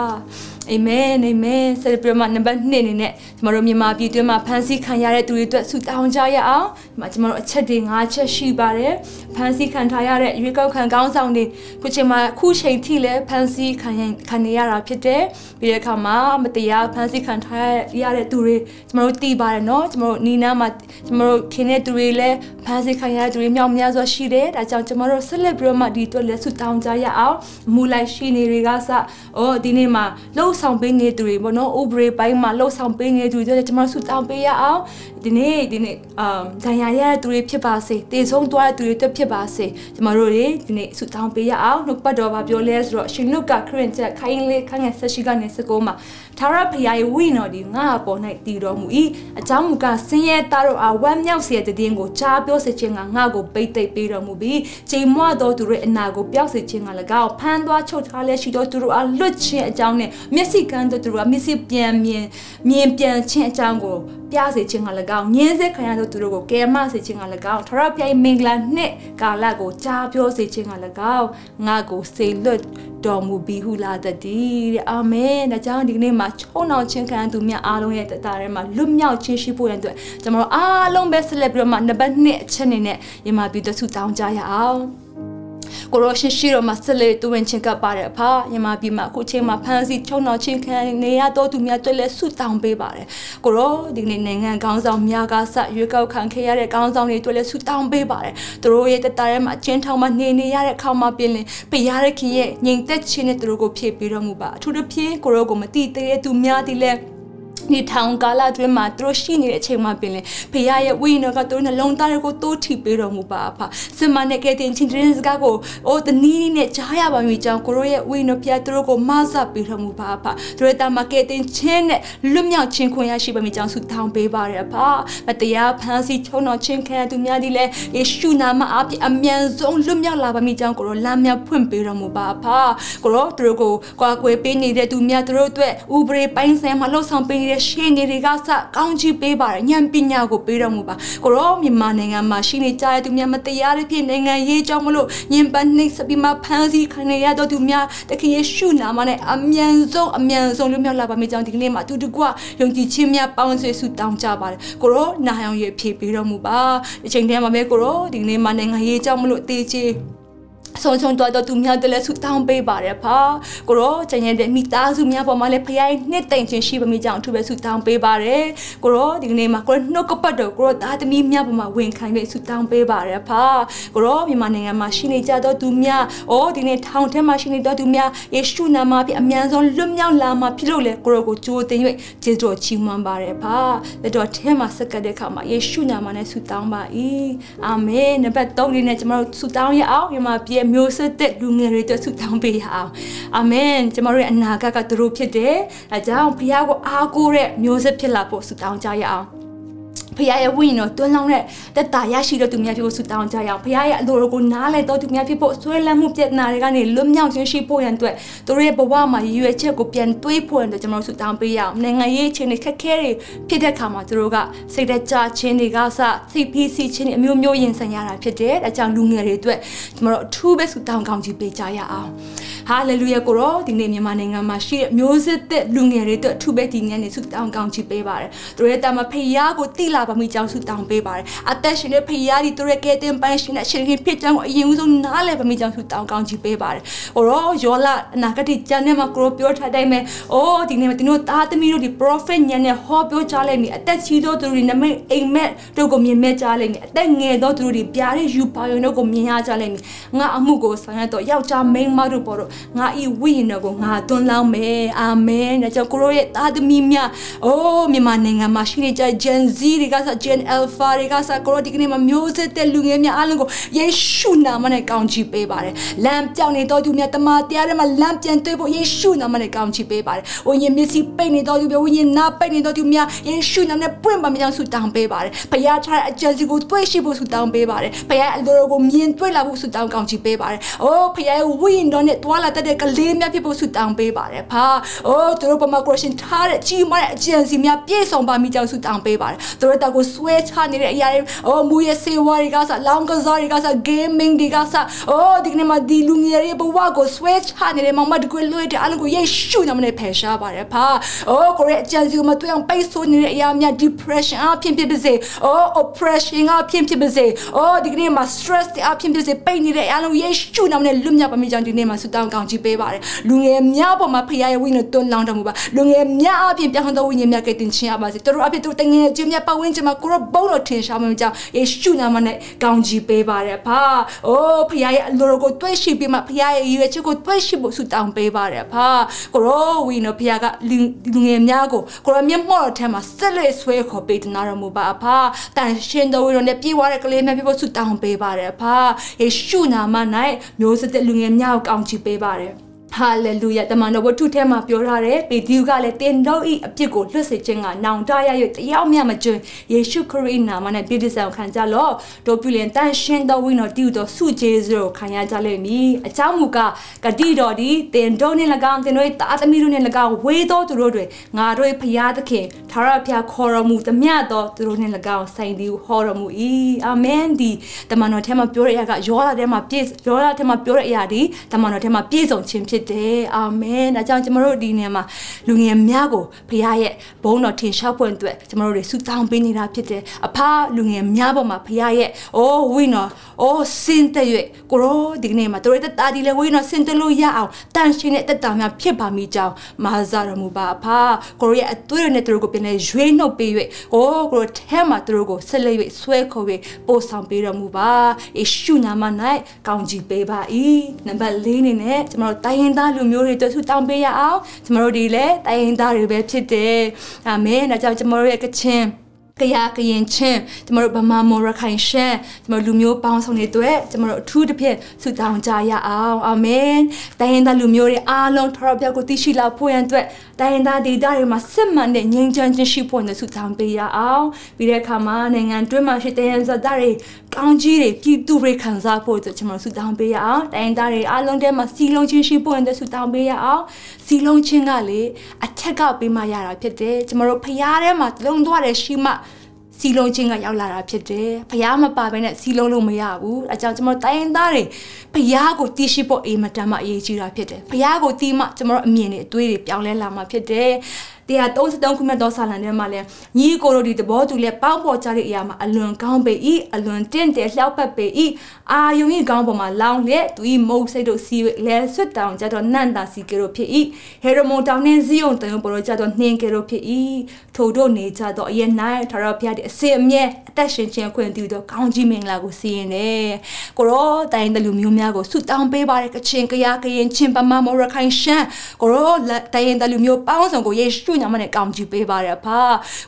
အာမင်အာမင်ဆက်ပြီးတော့မှနံပါတ်2အနေနဲ့ကျွန်တော်တို့မြန်မာပြည်တွင်းမှာဖန်ဆီးခံရတဲ့သူတွေအတွက်ဆုတောင်းကြရအောင်ဒီမှာကျွန်တော်တို့အချက်တွေ၅ချက်ရှိပါတယ်ဖန်ဆီးခံထားရတဲ့ရွေးကောက်ခံကောင်းဆောင်တွေခုချိန်မှာခုချိန်ထိလည်းဖန်ဆီးခံခံနေရတာဖြစ်တယ်ပြီးတဲ့အခါမှာမတရားဖန်ဆီးခံထားရတဲ့သူတွေကျွန်တော်တို့တည်ပါတယ်နော်ကျွန်တော်တို့နီနာမှာကျွန်တော်တို့ခင်တဲ့သူတွေလည်းဖန်ဆီးခံရတဲ့သူတွေမြောက်များစွာရှိတယ်ဒါကြောင့်ကျွန်တော်တို့ဆက်လက်ပြီးတော့မှဒီအတွက်လည်းဆုတောင်းကြရအောင်မူလိုက်ရှိနေတွေကစအော်ဒီနေ့မှာလှုပ်ဆောင်ပေးနေသူတွေပေါ့နော်ဥပဒေပိုင်းမှာလှုပ်ဆောင်ပေးနေသူတွေကျွန်တော်ဆုတောင်းပေးရအောင်ဒီနေ့ဒီနေ့အမ်ဒဏ်ရာရတဲ့သူတွေဖြစ်ပါစေတည်ဆုံးသွားတဲ့သူတွေတက်ဖြစ်ပါစေကျွန်တော်တို့တွေဒီနေ့ဆုတောင်းပေးရအောင်နှုတ်ပတ်တော်ဘာပြောလဲဆိုတော့ရှင်လုကခရစ်ချက်ခိုင်းလေးခန်းငယ်ဆက်ရှိကနေစကောမှာသာရဖျားရဲ့ဝိနော်ဒီငါအပေါ်၌တည်တော်မူ၏အကြောင်းမူကားဆင်းရဲသားတို့အားဝမ်းမြောက်စေတဲ့တဲ့ကိုကြားပြောစေခြင်းကငါကိုပိတ်သိပ်ပေးတော်မူပြီးချိန်မွသောသူတို့အနာကိုပျောက်စေခြင်းက၎င်းဖမ်းသွားချုပ်ထားလဲရှိသောသူတို့အားလွတ်ခြင်းအကြောင်းနဲ့မျက်စိကန်းသောသူတို့အားမျက်စိပြန်မြင်မြင်ပြန်ခြင်းအကြောင်းကိုပြစေခြင်းက၎င်းညင်းစေခံရသောသူတို့ကိုကယ်မစေခြင်းက၎င်းထရပြိုင်မင်္ဂလာနှစ်ကာလကိုကြားပြောစေခြင်းက၎င်းငါကိုစေလွတ်တော်မူပြီးဟုလာတည်းတဲ့အာမင်ဒါကြောင့်ဒီကနေ့မှာချုံအောင်ချင်းခံသူများအားလုံးရဲ့တတထဲမှာလွတ်မြောက်ခြင်းရှိဖို့ရန်အတွက်ကျွန်တော်အားလုံးပဲဆက်လက်ပြီးတော့မှနံပါတ်1အချက်အနေနဲ့ယမပြီးတော့ဆုတောင်းကြရအောင် ကိုရောရှိရှိတော့မှဆက်လက်တူဝင်ချင်းကပါတယ်ဖာညီမပြီးမှအခုချိန်မှာဖန်စီချုံတော်ချင်းခံနေရတော့သူများတွေ့လဲဆုတောင်းပေးပါတယ်ကိုရောဒီနေ့နိုင်ငံကောင်းဆောင်များကစရွေးကောက်ခံခဲ့ရတဲ့ကောင်းဆောင်တွေတွေ့လဲဆုတောင်းပေးပါတယ်သူတို့ရဲ့တတရဲမှာအချင်းထောင်မှာနေနေရတဲ့အခါမှာပြင်လင်ပြရတဲ့ခင်ရဲ့ငြိမ်သက်ခြင်းနဲ့သူတို့ကိုဖြည့်ပေးတော်မူပါအထူးသဖြင့်ကိုရောကိုမတိသေးတဲ့သူများဒီလဲ ဒီထောင်ကာလအတွင်းမှာသူတို့ရှိနေတဲ့အချိန်မှာပင်လေဖေရရဲ့ဝိညာဉ်တော်ကသူတို့နှလုံးသားတွေကိုတိုးထီပေးတော်မူပါအဖစမနဲ့ကဲတင်ချင်းတင်းစကားကိုအိုးတနည်းနဲ့ကြားရပါမည်ကြောင့်ကိုရောရဲ့ဝိညာဉ်ဖျားသူတို့ကိုမဆပ်ပေးတော်မူပါအဖသူတို့တာမကဲတင်ချင်းနဲ့လွတ်မြောက်ခြင်းခွင့်ရရှိပါမည်ကြောင့်ဆုတောင်းပေးပါရအဖမတရားဖန်ဆီးချုံတော်ချင်းခံသူများဒီလေယေရှုနာမအပြည့်အမြန်ဆုံးလွတ်မြောက်လာပါမည်ကြောင့်ကိုရောလမ်းမြောက်ဖွင့်ပေးတော်မူပါအဖကိုရောသူတို့ကိုကွာကွယ်ပေးနေတဲ့သူများသူတို့အတွက်ဥပဒေပိုင်းဆိုင်မှာလှုပ်ဆောင်ပေးနေတဲ့ရှေ့နေတွေကစကောင်းချီးပေးပါတယ်ဉာဏ်ပညာကိုပေးတော်မူပါကိုရောမြန်မာနိုင်ငံမှာရှိနေကြတဲ့သူများမတရားတဲ့ဖြစ်နိုင်ငံရေးကြောင့်မလို့ညင်ပနှိပ်စပြီးမှဖမ်းဆီးခံရတဲ့သူများတခင်ယေရှုနာမနဲ့အမြန်ဆုံးအမြန်ဆုံးလွတ်မြောက်လာပါမယ်ကြောင့်ဒီကနေ့မှာသူတကွယုံကြည်ခြင်းများပေါင်းဆွေးဆုတောင်းကြပါတယ်ကိုရောနာယောင်ရဲ့ဖြည့်ပေးတော်မူပါဒီချိန်တည်းမှာပဲကိုရောဒီကနေ့မှာနိုင်ငံရေးကြောင့်မလို့တေးချေ ဆုံးချုံတော်တော်သူများတလည်းဆူတောင်းပေးပါတယ်ဖာကိုရောကျန်ရတဲ့မိသားစုများပေါ်မှာလည်းဖခင်နှစ်သိမ့်ခြင်းရှိပါမိကြောင်းအထူးပဲဆူတောင်းပေးပါတယ်ကိုရောဒီကနေ့မှာကိုရောနှုတ်ကပတ်တော်ကိုရောသားသမီးများပေါ်မှာဝင်ခိုင်းပြီးဆူတောင်းပေးပါတယ်ဖာကိုရောမြန်မာနိုင်ငံမှာရှိနေကြသောသူများအိုးဒီနေ့ထောင်ထဲမှာရှိနေသောသူများယေရှုနာမဖြင့်အမြန်ဆုံးလွတ်မြောက်လာမှာဖြစ်လို့လေကိုရောကိုကြိုးတင်၍ကျေးဇူးတော်ချီးမွမ်းပါတယ်ဖာလက်တော်ထဲမှာစက္ကတဲ့အခါမှာယေရှုနာမနဲ့ဆူတောင်းပါ၏အာမင်နံပါတ်3လေးနဲ့ကျွန်တော်တို့ဆူတောင်းရအောင်မြန်မာပြည်မျိုးဆက်တဲ့လူငယ်တွေအတွက်ဆုတောင်းပေးရအောင်အာမင်ကျမတို့ရဲ့အနာဂတ်ကသူတို့ဖြစ်တယ်အဲကြောင့်ဘုရားကိုအားကိုးတဲ့မျိုးဆက်ဖြစ်လာဖို့ဆုတောင်းကြရအောင် ဖခင်ရဲ့ဝိညာဉ်တော်တွန်းလောင်းတဲ့တက်တာရရှိတဲ့သူများဖြစ်ဖို့ဆုတောင်းကြရအောင်ဖခင်ရဲ့အလိုတော်ကိုနားလည်တော်သူများဖြစ်ဖို့ဆွဲလန်းမှုပြဿနာတွေကနေလွတ်မြောက်ခြင်းရှိဖို့ရန်အတွက်သူတို့ရဲ့ဘဝမှာရည်ရွယ်ချက်ကိုပြန်တွေးဖို့ရန်အတွက်ကျွန်တော်တို့ဆုတောင်းပေးရအောင်နိုင်ငံရေးအခြေအနေခက်ခဲတွေဖြစ်တဲ့အခါမှာသူတို့ကစိတ်တကြခြင်းတွေကစစိတ်ဖိစီးခြင်းတွေအမျိုးမျိုးရင်ဆိုင်ရတာဖြစ်တယ်အဲကြောင့်လူငယ်တွေအတွက်ကျွန်တော်တို့အထူးပဲဆုတောင်းကောင်းချီးပေးကြရအောင်ဖဟာလေလုယာကိုရောဒီနေ့မြန်မာနိုင်ငံမှာရှိတဲ့မျိုးစစ်သက်လူငယ်တွေအတွက်အထူးပဲဒီညနေဆုတောင်းကောင်းချီးပေးပါတယ်သူတို့ရဲ့တာမဖယားကိုတိလာပါမိကြောင်းဆုတောင်းပေးပါတယ်အသက်ရှင်တဲ့ဖယားဒီသူတို့ရဲ့ကဲတင်ပန်းရှင်တဲ့ရှင်ခင်ဖြစ်ကြောင်းကိုအရင်ဦးဆုံးနားလည်ပါမိကြောင်းဆုတောင်းကောင်းချီးပေးပါတယ်ဟိုရောယောလာအနာဂတ်ကျမ်းထဲမှာကိုရောပြောထားတိုင်းပဲအိုးဒီနေ့မှာဒီတို့သားသမီးတို့ဒီ prophet ညံနဲ့ဟောပြောကြလိုက်မိအသက်ကြီးသောသူတွေနမိတ်အိမ်မက်တို့ကိုမြင်မဲ့ကြလိုက်မိအသက်ငယ်သောသူတို့ဒီပြားတဲ့ယူပါယုံတို့ကိုမြင်ရကြလိုက်မိငါအမှုကိုဆောင်ရတော့ယောက်ျားမိန်းမတို့ပေါ်တော့ငါဤဝိညာဉ်တော်ကိုငါသွန်းလောင်းမယ်အာမင်ဒါကြောင့်ကိုရောရဲ့သားသမီးများအိုးမြန်မာနိုင်ငံမှာရှိနေကြ Gen Z တွေကစ Gen Alpha တွေကစကိုရောဒီကနေ့မှာမျိုးဆက်တဲ့လူငယ်များအားလုံးကိုယေရှုနာမနဲ့ကောင်းချီးပေးပါတယ်လမ်းပြောင်းနေတော်သူများတမန်တရားထဲမှာလမ်းပြန်တွေ့ဖို့ယေရှုနာမနဲ့ကောင်းချီးပေးပါတယ်ဝိညာဉ်မျက်စိပိတ်နေတော်သူများဝိညာဉ်နာပိတ်နေတော်သူများယေရှုနာမနဲ့ပွင့်ပါမြောင်ဆုတောင်းပေးပါတယ်ဘုရားထားတဲ့အကြံစီကိုတွေ့ရှိဖို့ဆုတောင်းပေးပါတယ်ဘုရားအလိုတော်ကိုမြင်တွေ့လာဖို့ဆုတောင်းကောင်းချီးပေးပါတယ်အိုးဘုရားရဲ့ဝိညာဉ်တော်နဲ့တွာလာတတ်တဲ့ကလေးများဖြစ်ဖို့ဆုတောင်းပေးပါတယ်ဖာအိုးသူတို့ပမာကရရှင်ထားတဲ့ကြီးမားတဲ့အကြံစီများပြည့်စုံပါမိကြောင်းဆုတောင်းပေးပါတယ်သူတို့တောက်ကိုဆွဲချနေတဲ့အရာတွေအိုးမူရဲ့စေဝါတွေကစလောင်းကစားတွေကစ gaming တွေကစအိုးဒီကနေ့မှာဒီလူငယ်တွေဘဝကိုဆွဲချနေတဲ့မောင်မတကွေလွှဲတဲ့အလုံးကိုယေရှုနာမနဲ့ဖယ်ရှားပါတယ်ဖာအိုးကိုရဲ့အကြံစီကိုမတွေ့အောင်ပိတ်ဆို့နေတဲ့အရာများ depression အဖြစ်ဖြစ်ပါစေအိုး oppression အဖြစ်ဖြစ်ပါစေအိုးဒီကနေ့မှာ stress အဖြစ်ဖြစ်စေပိတ်နေတဲ့အလုံးယေရှုနာမနဲ့လွတ်မြောက်ပါမိကြောင်းဒီနေ့မှာဆုတောင်းကောင်းချီးပေးပါတယ်လူငယ်များပေါ်မှာဖခင်ရဲ့ဝိညာဉ်တွန်းလောင်းတော်မူပါလူငယ်များအပြင်ပြောင်းသောဝိညာဉ်များကတင်ခြင်းရပါစေတို့အဖြစ်တို့တငယ်ချင်းများပတ်ဝန်းကျင်မှာကိုရောဘုံတော်ထင်ရှားမှုကြောင့်ယေရှုနာမနဲ့ကောင်းချီးပေးပါတယ်ဖာအိုးဖခင်ရဲ့အလိုတော်ကိုတွေ့ရှိပြီးမှဖခင်ရဲ့ရည်ရွယ်ချက်ကိုတွေ့ရှိဖို့ဆုတောင်းပေးပါတယ်ဖာကိုရောဝိညာဉ်ဖခင်ကလူငယ်များကိုကိုရောမျက်မှောက်တော်ထဲမှာဆက်လက်ဆွဲခေါ်ပေးတနာတော်မူပါဖာတန်ရှင်တော်ဝိညာဉ်နဲ့ပြေးွားတဲ့ကလေးများဖြစ်ဖို့ဆုတောင်းပေးပါတယ်ဖာယေရှုနာမ၌မျိုးစတဲ့လူငယ်များကိုကောင်းချီးပေးပါတယ် ဟာလေလုယတမန်တော်ဝတ္ထုထဲမှာပြောထားတယ်ပေတရုကလည်းတင်တို့ဤအပြစ်ကိုလွတ်စေခြင်းကနောင်တရရတယောက်မျှမကျွန်းယေရှုခရစ်နာမနဲ့ပြည်တဆောင်ခံကြလော့တို့ပြုလင်တန်ရှင်းသောဝိညာဉ်တည်သောစုကျေးဇူးကိုခံရကြလိမ့်မည်အကြောင်းမူကားဂတိတော်ဒီတင်တို့နှင့်၎င်းတင်တို့တာသမီတို့နှင့်၎င်းဝေသောသူတို့တွေငါတို့ဖရာသခင်သာရဖျားခေါ်တော်မူသမျှသောသူတို့နှင့်၎င်းဆိုင်သည်ဟောတော်မူ၏အာမင်ဒီတမန်တော်ထဲမှာပြောတဲ့အရာကယောလာထဲမှာပြည့်ယောလာထဲမှာပြောတဲ့အရာဒီတမန်တော်ထဲမှာပြည့်စုံခြင်းဖြစ်တယ်အာမင်ဒါကြောင့်ကျွန်တော်တို့ဒီနေရာမှာလူငယ်များကိုဖခင်ရဲ့ဘုန်းတော်ထင်ရှားဖွင့်အတွက်ကျွန်တော်တို့တွေဆုတောင်းပေးနေတာဖြစ်တယ်အဖလူငယ်များပေါ်မှာဖခင်ရဲ့အိုးဝိနော်အိုးစင်တဲ့၍ကိုရောဒီနေ့မှာတို့ရဲ့တာဒီလေဝိနော်စင်တလို့ရအောင်တန်ရှင်တဲ့တက်တာများဖြစ်ပါမိကြောင်းမာဇာတော်မူပါအဖကိုရောရဲ့အသွေးနဲ့တို့ကိုပြန်လဲရွေးနှုတ်ပေး၍အိုးကိုရောထဲမှာတို့ကိုဆက်လက်၍ဆွဲခေါ်၍ပို့ဆောင်ပေးတော်မူပါယေရှုနာမ၌ကောင်းချီးပေးပါ၏နံပါတ်၄အနေနဲ့ကျွန်တော်တိုင်းရင်းသားလူမျိုးတွေတို့ဆုတောင်းပေးရအောင်ကျွန်တော်တို့ဒီလည်းတိုင်းရင်းသားတွေပဲဖြစ်တယ်အာမင်ဒါကြောင့်ကျွန်တော်တို့ရဲ့ကချင် ကရကရင်ချင်းကျမတို့ဗမာမောရခိုင်ရှမ်းကျမတို့လူမျိုးပေါင်းစုံတွေအတွက်ကျမတို့အထူးတစ်ဖြစ်ဆုတောင်းကြရအောင်အာမင်တိုင်းရင်းသားလူမျိုးတွေအားလုံးထရပြောက်ကိုသိရှိလောက်ဖို့ရန်အတွက်တိုင်းရင်းသားဒေသတွေမှာစစ်မှန်တဲ့ငြိမ်းချမ်းခြင်းရှိဖို့နဲ့ဆုတောင်းပေးရအောင်ပြီးတဲ့အခါမှာနိုင်ငံတွင်းမှာရှိတဲ့ရန်စသားတွေကောင်းကြီးတွေပြည်သူတွေခံစားဖို့အတွက်ကျမတို့ဆုတောင်းပေးရအောင်တိုင်းရင်းသားတွေအားလုံးထဲမှာစီလုံးချင်းရှိဖို့နဲ့ဆုတောင်းပေးရအောင်စီလုံးချင်းကလေအထက်ကပေးမှရတာဖြစ်တယ်ကျမတို့ဖျားထဲမှာလုံသွားတယ်ရှိမှ စီလုံးချင်းကရောက်လာတာဖြစ်တယ်။ဖះမပါဘဲနဲ့စီလုံးလို့မရဘူး။အဲကြောင့်ကျွန်တော်တိုင်းရင်းသားတွေဖះကိုတီးရှိဖို့အေးမတမ်းမှအရေးကြီးတာဖြစ်တယ်။ဖះကိုတီးမှကျွန်တော်အမြင်တွေအတွေးတွေပြောင်းလဲလာမှာဖြစ်တယ်။ 133ခုမြောက်သောစာလံထဲမှာလည်းညီကိုတို့ဒီသဘောတူလဲပေါင်းပေါ်ကြတဲ့အရာမှာအလွန်ကောင်းပေ၏အလွန်တင့်တယ်လျှောက်ပတ်ပေ၏အာယုံ၏ကောင်းပေါ်မှာလောင်းလျက်သူ၏မုတ်စိတ်တို့စီလဲဆွတ်တောင်ကြတော့နန့်တာစီကေတို့ဖြစ်၏ဟေရမုန်တောင်နှင်းစည်းုံတန်ပေါ်တော့ကြတော့နှင်းကေတို့ဖြစ်၏ထိုတို့နေကြတော့အရဲ့နိုင်ထရဖျားတဲ့အစင်အမြဲအသက်ရှင်ခြင်းခွင့်ပြုတော့ကောင်းကြီးမင်္ဂလာကိုစီရင်တယ်ကိုရောတိုင်းတလူမျိုးများကိုဆုတောင်းပေးပါတဲ့ကချင်ကရကရင်ချင်းပမမောရခိုင်ရှမ်းကိုရောတိုင်းတလူမျိုးပေါင်းစုံကိုယေရှုညမနဲ့ကောင်းကြီးပေးပါရဖာ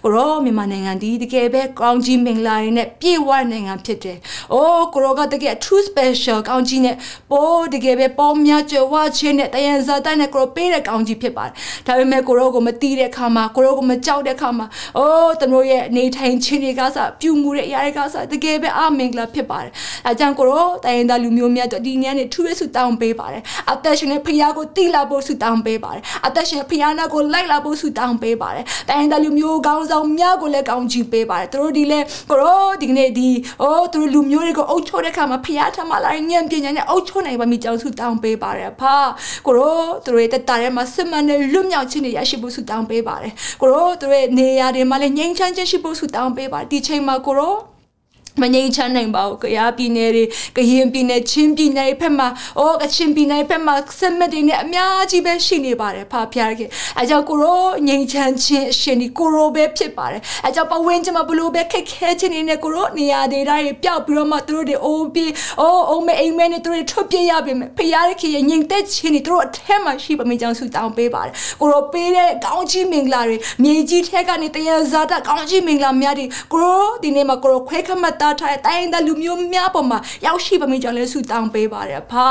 ကိုရောမြန်မာနိုင်ငံဒီတကယ်ပဲကောင်းကြီးမင်္ဂလာတွေနဲ့ပြည့်ဝတဲ့နိုင်ငံဖြစ်တယ်အိုးကိုရောကတကယ် true special ကောင်းကြီးနဲ့ပိုးတကယ်ပဲပေါင်းများကြွားခြင်းနဲ့တယံဇာတိုင်းနဲ့ကိုရောပေးတဲ့ကောင်းကြီးဖြစ်ပါတယ်ဒါပေမဲ့ကိုရောကိုမတီးတဲ့ခါမှာကိုရောကိုမကြောက်တဲ့ခါမှာအိုးတမျိုးရဲ့နေထိုင်ခြင်းတွေကစပြုမှုတဲ့အရာတွေကစတကယ်ပဲအမင်္ဂလာဖြစ်ပါတယ် အဲကြောင့်ကိုရောတိုင်းသားလူမျိုးများတို့ဒီနေ့နဲ့ထူးရဆုတောင်းပေးပါတယ်အသက်ရှင်တဲ့ဖခင်ကိုတီးလာဖို့ဆုတောင်းပေးပါတယ်အသက်ရှင်ဖခင်နာကိုလိုက်လာဖို့ဆုတောင်းပေးပါတယ်တိုင်းတဲ့လူမျိုးကောင်းဆောင်များကိုလည်းကောင်းချီးပေးပါတယ်သူတို့ဒီလဲကိုရောဒီနေ့ဒီအိုးသူတို့လူမျိုးတွေကိုအုပ်ချုပ်တဲ့ခါမှာဖျားထမလာညံ့ပညာနဲ့အုပ်ချုပ်နိုင်ပါမိကြောင်းဆုတောင်းပေးပါတယ်ဖာကိုရောသူတို့ရဲ့တက်တာထဲမှာစစ်မှန်တဲ့လွတ်မြောက်ခြင်းတွေရရှိဖို့ဆုတောင်းပေးပါတယ်ကိုရောသူတို့ရဲ့နေရာတွေမှာလည်းငြိမ်းချမ်းခြင်းရှိဖို့ဆုတောင်းပေးပါတယ်ဒီချိန်မှာကိုရော မငြိမ်းချမ်းနိုင်ပါဘူး။ကြားပြည်နယ်တွေကရင်ပြည်နယ်ချင်းပြည်နယ်ဖက်မှာအော်ကချင်ပြည်နယ်ဖက်မှာစက်မတွေနဲ့အများကြီးပဲရှိနေပါတယ်ဖာဖျားခင်။အဲကြောင့်ကိုရောငြိမ်းချမ်းခြင်းအရှင်ဒီကိုရောပဲဖြစ်ပါတယ်။အဲကြောင့်ပဝင်းချင်မှာဘလို့ပဲခက်ခဲခြင်းတွေနဲ့ကိုရောနေရာဒေသတွေပျောက်ပြီးတော့မှသူတို့တွေအိုးပြီးအိုးအိုးမဲအိမ်မဲနဲ့သူတို့ထွက်ပြေးရပြီမယ်။ဖျားခင်ရဲ့ငြိမ်သက်ခြင်းတွေသူတို့အထက်မှာရှိပါမင်းကြောင့်ဆုတောင်းပေးပါတယ်။ကိုရောပေးတဲ့ကောင်းချီးမင်္ဂလာတွေမြေကြီးထက်ကနေတရဇာတကောင်းချီးမင်္ဂလာများတွေကိုရောဒီနေ့မှာကိုရောခွဲခတ်မှတ်သားထားတဲ့တိုင်းတဲ့လူမျိုးများပေါ်မှာရောက်ရှိပါမိကြောင့်လည်းဆုတောင်းပေးပါတယ်ဖာ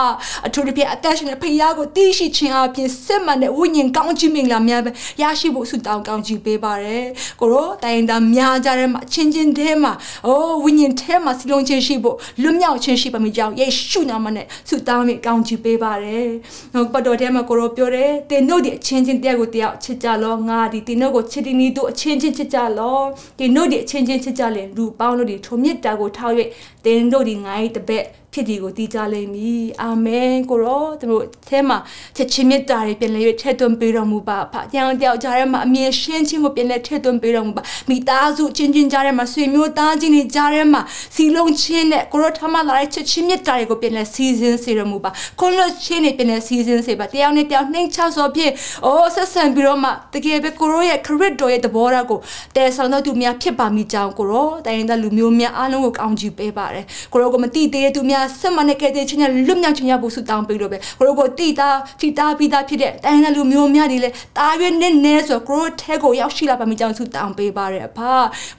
အထူးသဖြင့်အသက်ရှင်တဲ့ဖခင်ကိုတည်ရှိခြင်းအပြင်စစ်မှန်တဲ့ဝိညာဉ်ကောင်းခြင်းမင်္ဂလာများပဲရရှိဖို့ဆုတောင်းကောင်းချီးပေးပါတယ်ကိုရောတိုင်းသားများကြတဲ့မှာချင်းချင်းထဲမှာအိုးဝိညာဉ်ထဲမှာစီလုံးခြင်းရှိဖို့လွတ်မြောက်ခြင်းရှိပါမိကြောင်းယေရှုနာမနဲ့ဆုတောင်းပြီးကောင်းချီးပေးပါတယ်ဟုတ်ပတ်တော်ထဲမှာကိုရောပြောတယ်တင်တို့ဒီအချင်းချင်းတရားကိုတရားချစ်ကြလောငါဒီတင်တို့ကိုချစ်တီနီတို့အချင်းချင်းချစ်ကြလောတင်တို့ဒီအချင်းချင်းချစ်ကြလေလူပေါင်းတို့ဒီထုံမြစ်တာကိုထောက်၍သင်တို့ဒီငါ့တပည့် ဖြစ်ဒီကိုတည်ကြလိမ့်မည်အာမင်ကိုရောသူတို့အဲမှာချက်ချင်းမြတ်တာတွေပြန်လဲထည့်သွင်းပေးတော်မူပါဖတရားတရားကြားထဲမှာအမြင်ရှင်းခြင်းကိုပြန်လဲထည့်သွင်းပေးတော်မူပါမိသားစုချင်းချင်းကြားထဲမှာဆွေမျိုးသားချင်းတွေကြားထဲမှာစီလုံးချင်းနဲ့ကိုရောထမလာတဲ့ချက်ချင်းမြတ်တာတွေကိုပြန်လဲစီစဉ်စေတော်မူပါခွန်လွတ်ချင်းတွေပြန်လဲစီစဉ်စေပါတရားနဲ့တရားနှိမ့်ချဆိုဖြင့်အိုးဆက်ဆံပြီးတော့မှတကယ်ပဲကိုရောရဲ့ခရစ်တော်ရဲ့တဘောထားကိုတဲဆောင်တော်သူများဖြစ်ပါမိကြောင်းကိုရောတိုင်းသားလူမျိုးများအားလုံးကိုကောင်းချီးပေးပါတယ်ကိုရောကိုမတိသေးတဲ့သူများဆက်မနဲ့ကဲတဲ့ချင်းနဲ့လွတ်မြောက်ခြင်းရဖို့ဆုတောင်းပေးလို့ပဲကိုရောကိုတိတာထိတာပြီးသားဖြစ်တဲ့တိုင်းသားလူမျိုးများတွေလည်းတာရွေးနဲ့နဲဆိုကိုရောထဲကိုရောက်ရှိလာပါမိကြောင်းဆုတောင်းပေးပါရအဖ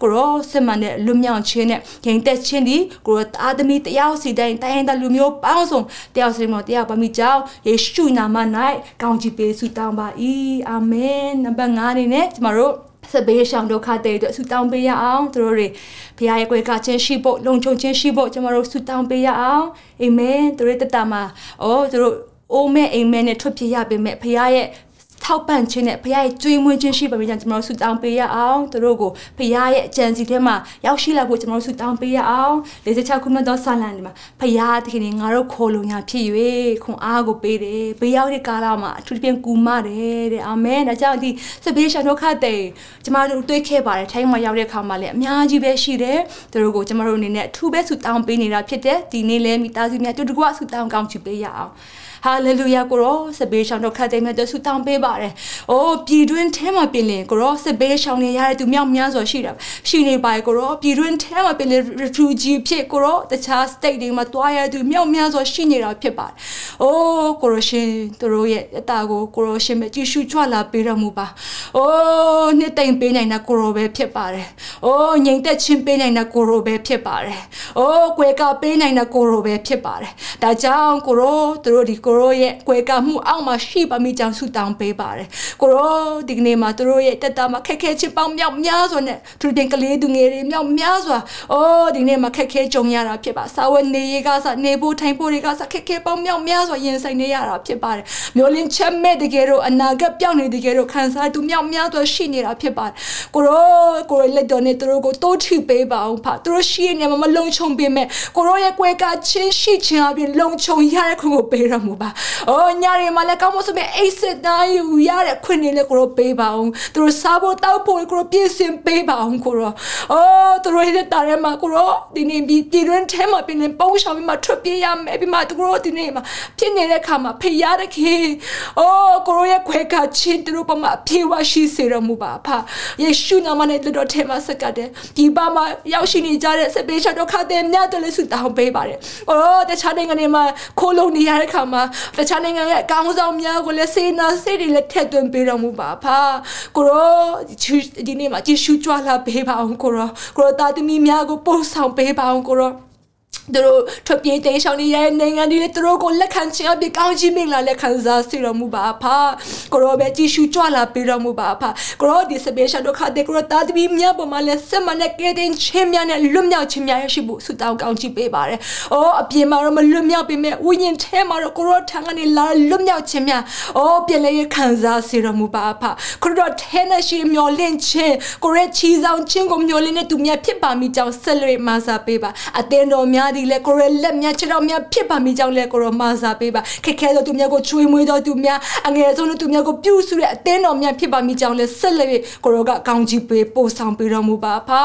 ကိုရောဆက်မနဲ့လွတ်မြောက်ခြင်းနဲ့ဂိမ်သက်ခြင်းဒီကိုရောသားသမီးတယောက်စီတိုင်းတိုင်းသားလူမျိုးပေါင်းစုံတယောက်စီမတယောက်ပါမိကြောင်းယေရှုနာမ၌ကောင်းချီးပေးဆုတောင်းပါ၏အာမင်နံပါတ်5အနေနဲ့ကျမတို့ စဘေးရှောင်ဒုက္ခတဲ့အတွက်ဆုတောင်းပေးရအောင်သူတို့တွေဘုရားရဲ့ကိုယ်ကချင်းရှိဖို့လုံခြုံခြင်းရှိဖို့ကျွန်တော်တို့ဆုတောင်းပေးရအောင်အာမင်သူတို့တတမှာအော်သူတို့အိုးမဲ့အိမ်မဲ့နဲ့ထွက်ပြေးရပေမဲ့ဘုရားရဲ့ ထောက်ပံ့ခြင်းနဲ့ဖခင်ရဲ့ကြွေးမွေးခြင်းရှိပါမယ်ကျွန်တော်တို့ဆုတောင်းပေးရအောင်သူတို့ကိုဖခင်ရဲ့အကြံစီထဲမှာရောက်ရှိလာဖို့ကျွန်တော်တို့ဆုတောင်းပေးရအောင်46ခုမြောက်သောဆာလံဒီမှာဖခင်တခင်ငါတို့ခေါ်လုံရဖြစ်၍ခွန်အားကိုပေးတယ်ဘေးရောက်တဲ့ကာလမှာအထူးသဖြင့်ကူမတယ်တဲ့အာမင်ဒါကြောင့်ဒီစပေးရှန်တို့ခတ်တဲ့ကျွန်တော်တို့တွေးခဲ့ပါတယ်ထိုင်းမှာရောက်တဲ့အခါမှာလည်းအများကြီးပဲရှိတယ်သူတို့ကိုကျွန်တော်တို့အနေနဲ့အထူးပဲဆုတောင်းပေးနေတာဖြစ်တယ်ဒီနေ့လည်းမိသားစုများတူတူကဆုတောင်းကောင်းချီးပေးရအောင် ဟာလေလုယာကိုရောစပေးရှောင်းတို့ခတ်တဲ့မြတ်ဆုတောင်းပေးပါတယ်။အိုးပြည်တွင်းထဲမှာပြင်လင်ကိုရောစပေးရှောင်းနေရတဲ့သူမြောက်များစွာရှိတာရှိနေပါကိုရောပြည်တွင်းထဲမှာပြင်လင် refugee ဖြစ်ကိုရောတခြား state တွေမှာတွားရတဲ့သူမြောက်များစွာရှိနေတာဖြစ်ပါတယ်။အိုးကိုရောရှင်သူတို့ရဲ့အတာကိုကိုရောရှင်ပဲကြည့်ရှုကြွလာပေးတော်မူပါ။အိုးနှစ်သိမ့်ပေးနိုင်တာကိုရောပဲဖြစ်ပါတယ်။အိုးငြိမ်သက်ခြင်းပေးနိုင်တာကိုရောပဲဖြစ်ပါတယ်။အိုးကွယ်ကပေးနိုင်တာကိုရောပဲဖြစ်ပါတယ်။ဒါကြောင့်ကိုရောသူတို့ဒီကိုရောရဲ့ကွယ်ကမှုအောက်မှာရှိပါမိကြောင်းဆုတောင်းပေးပါတယ်ကိုရောဒီကနေ့မှာသူတို့ရဲ့တက်တာမှာခက်ခဲချစ်ပေါင်းမြောက်များစွာနဲ့သူတင်ကလေးသူငယ်တွေမြောက်များစွာအိုးဒီနေ့မှာခက်ခဲကြုံရတာဖြစ်ပါစာဝတ်နေရေးကစနေဖို့ထိုင်ဖို့တွေကစခက်ခဲပေါင်းမြောက်များစွာရင်ဆိုင်နေရတာဖြစ်ပါတယ်မျိုးလင်းချက်မဲ့တကယ်တော့အနာဂတ်ပြောင်းနေတကယ်တော့ခံစားသူမြောက်များစွာရှိနေတာဖြစ်ပါတယ်ကိုရောကိုရောလက်တော်နဲ့သူတို့ကိုတိုးထိပေးပါအောင်ဖသူတို့ရှိနေမှာမလုံခြုံပေးမဲ့ကိုရောရဲ့ကွယ်ကချင်းရှိချင်းအပြင်လုံခြုံရတဲ့ခွင့်ကိုပေးရမှာပါ။အော်ညရီမှာလည်းကောင်းမဆိုမဲ့အိတ်စစ်သားယူရတဲ့ခွင့်နေလည်းကိုရောပေးပါအောင်။သူတို့စားဖို့တောက်ဖို့ကိုရောပြင်ဆင်ပေးပါအောင်ကိုရော။အော်သူတို့ရဲ့တားရဲမှာကိုရောဒီနေ့ဒီပြည်တွင်းထဲမှာပြင်နေပုံရှောင်ပြီးမှထွက်ပြေးရမယ်ပြီးမှသူတို့ဒီနေ့မှာဖြစ်နေတဲ့ခါမှာဖေရတဲ့ခေ။အော်ကိုရောရဲ့ခွဲကချင်းသူတို့ပမာပြေဝရှိစေရမှုပါဖ။ယေရှုနာမနဲ့လူတော်ထဲမှာစကတဲ့ဒီပါမှာရောက်ရှိနေကြတဲ့စပေးချက်တော့ခတဲ့မြတ်တယ်လို့ဆုတောင်းပေးပါတယ်။အော်တခြားနိုင်ငံတွေမှာခိုးလုံနေရတဲ့ခါမှာတခြားနိုင်ငံရဲ့အကောင်းဆောင်များကိုလည်းစေနာစိတ်တွေလည်းထက်သွင်းပေးတော်မူပါဖာကိုရောဒီနေ့မှာကြည့်ရှုကြွလာပေးပါအောင်ကိုရောကိုရောတာသမီများကိုပို့ဆောင်ပေးပါအောင်ကိုရော သူတို့ထွက်ပြေးတိမ်းရှောင်နေတဲ့နိုင်ငံတွေလည်းသူတို့ကိုလက်ခံခြင်းအဖြစ်ကောင်းချီးမင်္ဂလာလက်ခံစားစေတော်မူပါဖာကိုရောပဲကြည်ရှုကြွလာပေးတော်မူပါဖာကိုရောဒီစပယ်ရှယ်ဒုက္ခတဲ့ကိုရောတာသမီမြတ်ပေါ်မှာလည်းစက်မနဲ့ကဲတင်ချင်းများနဲ့လွတ်မြောက်ခြင်းများရရှိဖို့ဆုတောင်းကောင်းချီးပေးပါတယ်။အော်အပြင်မှာတော့မလွတ်မြောက်ပေမဲ့ဝိညာဉ်ထဲမှာတော့ကိုရောထံကနေလာလွတ်မြောက်ခြင်းများအော်ပြန်လဲခံစားစေတော်မူပါဖာကိုရောထဲနဲ့ရှိမျောလင့်ခြင်းကိုရဲချီဆောင်ခြင်းကိုမျောလင့်တဲ့သူများဖြစ်ပါမိကြောင်းဆက်လက်မဆာပေးပါအသင်တော်များဒီလဲကိုရဲလက်မြတ်ခြေတော်များဖြစ်ပါမိကြောင်းလဲကိုရောမဆာပေးပါခက်ခဲသောသူများကိုချွေးမွေးသောသူများအငယ်ဆုံးသောသူများကိုပြုစုတဲ့အသင်တော်များဖြစ်ပါမိကြောင်းလဲဆက်လက်ကိုရောကကောင်းချီးပေးပို့ဆောင်ပေးတော်မူပါဖာ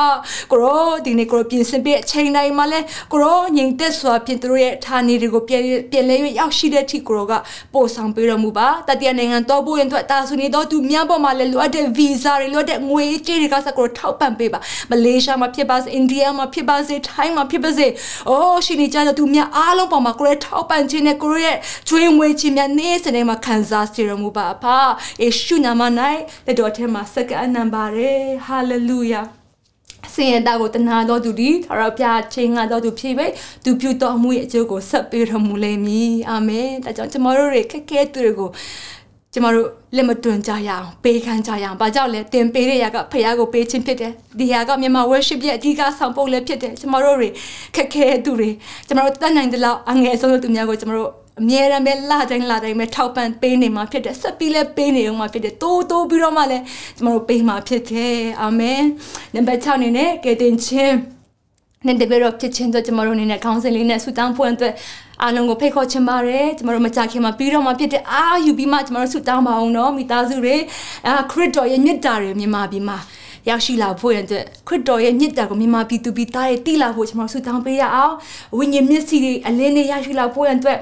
ကိုရောဒီနေ့ကိုရောပြင်ဆင်ပေးအချိန်တိုင်းမှာလဲကိုရောငြိမ်သက်စွာဖြင့်သူတို့ရဲ့ဌာနေတွေကိုပြန်ပြန်လဲရောက်ရှိတဲ့အထိကိုရောကပို့ဆောင်ပေးတော်မူပါတတိယနိုင်ငံတော်ဖို့ရင်အတွက်တာဆုနေသောသူများပေါ်မှာလဲလိုအပ်တဲ့ဗီဇာတွေလိုအပ်တဲ့ငွေကြေးတွေကစကိုထောက်ပံ့ပေးပါမလေးရှားမှာဖြစ်ပါစေအိန္ဒိယမှာဖြစ်ပါစေထိုင်းမှာဖြစ်ပါစေအိုးရှင်နေကြတဲ့သူများအားလုံးပေါ်မှာကိုရဲထောက်ပံ့ခြင်းနဲ့ကိုရဲကျွေးမွေးခြင်းများနေ့စဉ်တိုင်းမှာခံစားစေရမှုပါအဖယေရှုနာမ၌လက်တော်ထဲမှာစက္ကအနံပါတယ်ဟာလေလုယာစင်ရတာကိုတနာတော်သူဒီထာဝရဘုရားချိန်ငါတော်သူဖြစ်ပေသူပြုတော်မူရဲ့အကျိုးကိုဆက်ပေးတော်မူလိမ့်မည်အာမင်ဒါကြောင့်ကျွန်တော်တို့တွေခက်ခဲသူတွေကို ကျမတို့လက်မတွန်ကြရအောင်ပေးခံကြရအောင်။ဘာကြောင့်လဲတင်ပေးတဲ့ຢာကဖခင်ကိုပေးခြင်းဖြစ်တယ်။ဒီຢာကမြန်မာ worship ရဲ့အဓိကဆောင်ပုတ်လည်းဖြစ်တယ်။ကျမတို့တွေခက်ခဲသူတွေကျမတို့တတ်နိုင်တဲ့လောက်အငယ်ဆုံးသူများကိုကျမတို့အမြဲတမ်းပဲလာတိုင်းလာတိုင်းပဲထောက်ပံ့ပေးနေမှာဖြစ်တယ်ဆက်ပြီးလဲပေးနေအောင်မှာဖြစ်တယ်တိုးတိုးပြီးတော့မှလည်းကျမတို့ပေးမှာဖြစ်တယ်အာမင်နံပါတ်6အနေနဲ့ကဲတင်ချင်း နဲ့တပည့်တော်ဖြစ်ချင်းတော့ကျမတို့အနေနဲ့ခေါင်းစဉ်လေးနဲ့ဆူတောင်းဖွင့်အတွက်အားလုံးကိုဖိတ်ခေါ်ချင်ပါတယ်ကျမတို့မကြခင်မှာပြီးတော့မှဖြစ်တဲ့အာယူပြီးမှကျမတို့ဆူတောင်းပါအောင်နော်မိသားစုတွေအာခရစ်တော်ရဲ့မြတ်တာတွေမြန်မာပြည်မှာ ရောက်ရှိလာဖို့ရတဲ့ခရစ်တော်ရဲ့မြစ်တာကိုမြန်မာပြည်သူပြည်သားတွေသိလာဖို့ကျွန်တော်ဆုတောင်းပေးရအောင်ဝိညာဉ်မျက်စိတွေအလင်းတွေရရှိလာဖို့ရတဲ့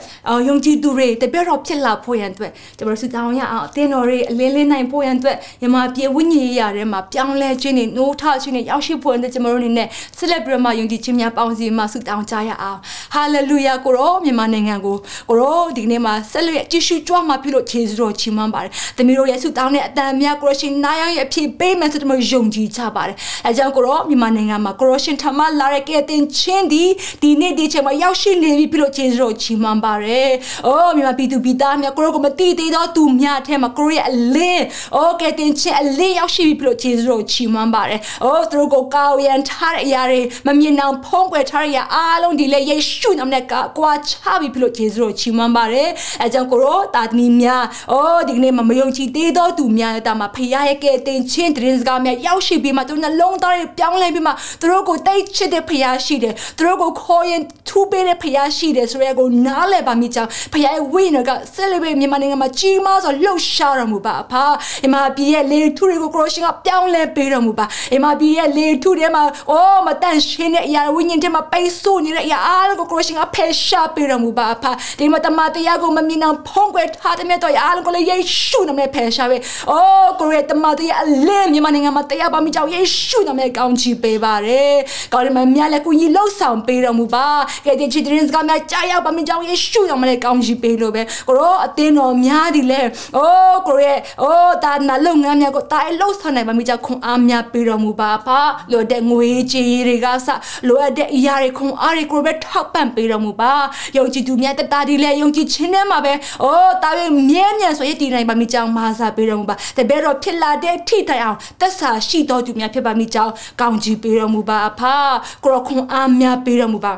ယုံကြည်သူတွေတပြည့်တော်ဖြစ်လာဖို့ရတဲ့ကျွန်တော်ဆုတောင်းရအောင်အသင်းတော်တွေအလင်းလင်းနိုင်ဖို့ရတဲ့မြန်မာပြည်ဝိညာဉ်ရေးရာထဲမှာပြောင်းလဲခြင်းတွေနိုးထခြင်းတွေရောက်ရှိဖို့ရတဲ့ကျွန်တော်တို့အနေနဲ့ဆက်လက်ပြီးမှယုံကြည်ခြင်းများပေါင်းစည်းမှဆုတောင်းကြရအောင်ဟာလေလုယာကိုရောမြန်မာနိုင်ငံကိုကိုရောဒီနေ့မှာဆက်လက်ကြည့်ရှုကြွမှာပြုလို့ခြေစွတော်ချီးမွမ်းပါတယ်။တမီးတို့ရဲ့ဆုတောင်းတဲ့အတန်များကိုရရှင်နားရရဲ့အဖြစ်ပေးမယ်ဆိုတော့ယုံကြည်ကြပါတယ်။အဲကြောင့်ကိုရောမြန်မာနိုင်ငံမှာကိုရောရှင်ထမလာတဲ့ကဲတင်ချင်းဒီဒီနေ့ဒီချိန်မှာရောက်ရှိနေပြီပြုလို့ခြေစွတော်ချီးမွမ်းပါတယ်။အိုးမြန်မာပြည်သူပြည်သားများကိုရောကိုမတိသေးတော့သူများအထက်မှာကိုရောရဲ့အလင်းအိုးကဲတင်ချင်းအလင်းရောက်ရှိပြီပြုလို့ခြေစွတော်ချီးမွမ်းပါတယ်။အိုးသူတို့ကိုကောက်ရန်ထားတဲ့အရာတွေမမြင်အောင်ဖုံးကွယ်ထားတဲ့အရာအားလုံးဒီလေယေရှုနာမနဲ့ကကွာချပြီပြုလို့ခြေစွတော်ချီးမွမ်းပါတယ်။အဲကြောင့်ကိုရောတာသမီများအိုးဒီကနေ့မှာမယုံကြည်သေးတော့သူများတာမှာဖခင်ရဲ့ကဲတင်ချင်းတရင်စကားများရောက်ရှိပြီးမှသူနှလုံးသားတွေပြောင်းလဲပြီးမှသူတို့ကိုတိတ်ချစ်တဲ့ဖခင်ရှိတယ်သူတို့ကိုခေါ်ရင်ထူပေးတဲ့ဖခင်ရှိတယ်ဆိုရဲကိုနားလည်ပါမိကြောင်းဖခင်ရဲ့ဝိညာဉ်ကဆက်လက်ပြီးမြန်မာနိုင်ငံမှာကြီးမားစွာလှုပ်ရှားတော်မူပါအဖာအမပြည်ရဲ့လေထူတွေကိုကရိုရှင်ကပြောင်းလဲပေးတော်မူပါအမပြည်ရဲ့လေထူတွေမှာအိုးမတန့်ရှင်းတဲ့အရာဝိညာဉ်တွေမှာပိတ်ဆို့နေတဲ့အရာအားလုံးကိုကရိုရှင်ကဖယ်ရှားပေးတော်မူပါအဖာဒီမှာတမန်တရားကိုမမြင်အောင်ဖုံးကွယ်ထားတဲ့မြတ်တော်အားလုံးကိုလည်းယေရှုနာမနဲ့ဖယ်ရှားပေးအိုးကိုရဲ့တမန်တရားအလင်းမြန်မာနိုင်ငံမှာတရားပါမိကြောင်းယေရှုနာမနဲ့ကောင်းချီးပေးပါတယ်ကောင်းတယ်မမြတ်လည်းကိုကြီးလှုပ်ဆောင်ပေးတော်မူပါကဲတဲ့ချစ်တဲ့စကားများကြားရောက်ပါမိကြောင်းယေရှုနာမနဲ့ကောင်းချီးပေးလို့ပဲကိုရောအသင်းတော်များဒီလဲအိုးကိုရဲ့အိုးတာနာလုပ်ငန်းများကိုတာလှုပ်ဆောင်နိုင်ပါမိကြောင်းခွန်အားများပေးတော်မူပါဖာလိုတဲ့ငွေကြေးတွေကစလိုအပ်တဲ့အရာတွေခွန်အားတွေကိုပဲထောက်ပံ့ပေးတော်မူပါယုံကြည်သူများတတာဒီလဲယုံကြည်ခြင်းနဲ့မှာပဲအိုးတာရဲ့မြဲမြံဆိုရည်တည်နိုင်ပါမိကြောင်းမာစာပေးတော်မူပါတပည့်တော်ဖြစ်လာတဲ့ထိတိုင်အောင်သက်စာရှိတော်သူများဖြစ်ပါမိကြောင်းကောင်းချီးပေးတော်မူပါအဖာကိုရခွန်အားများပေးတော်မူပါ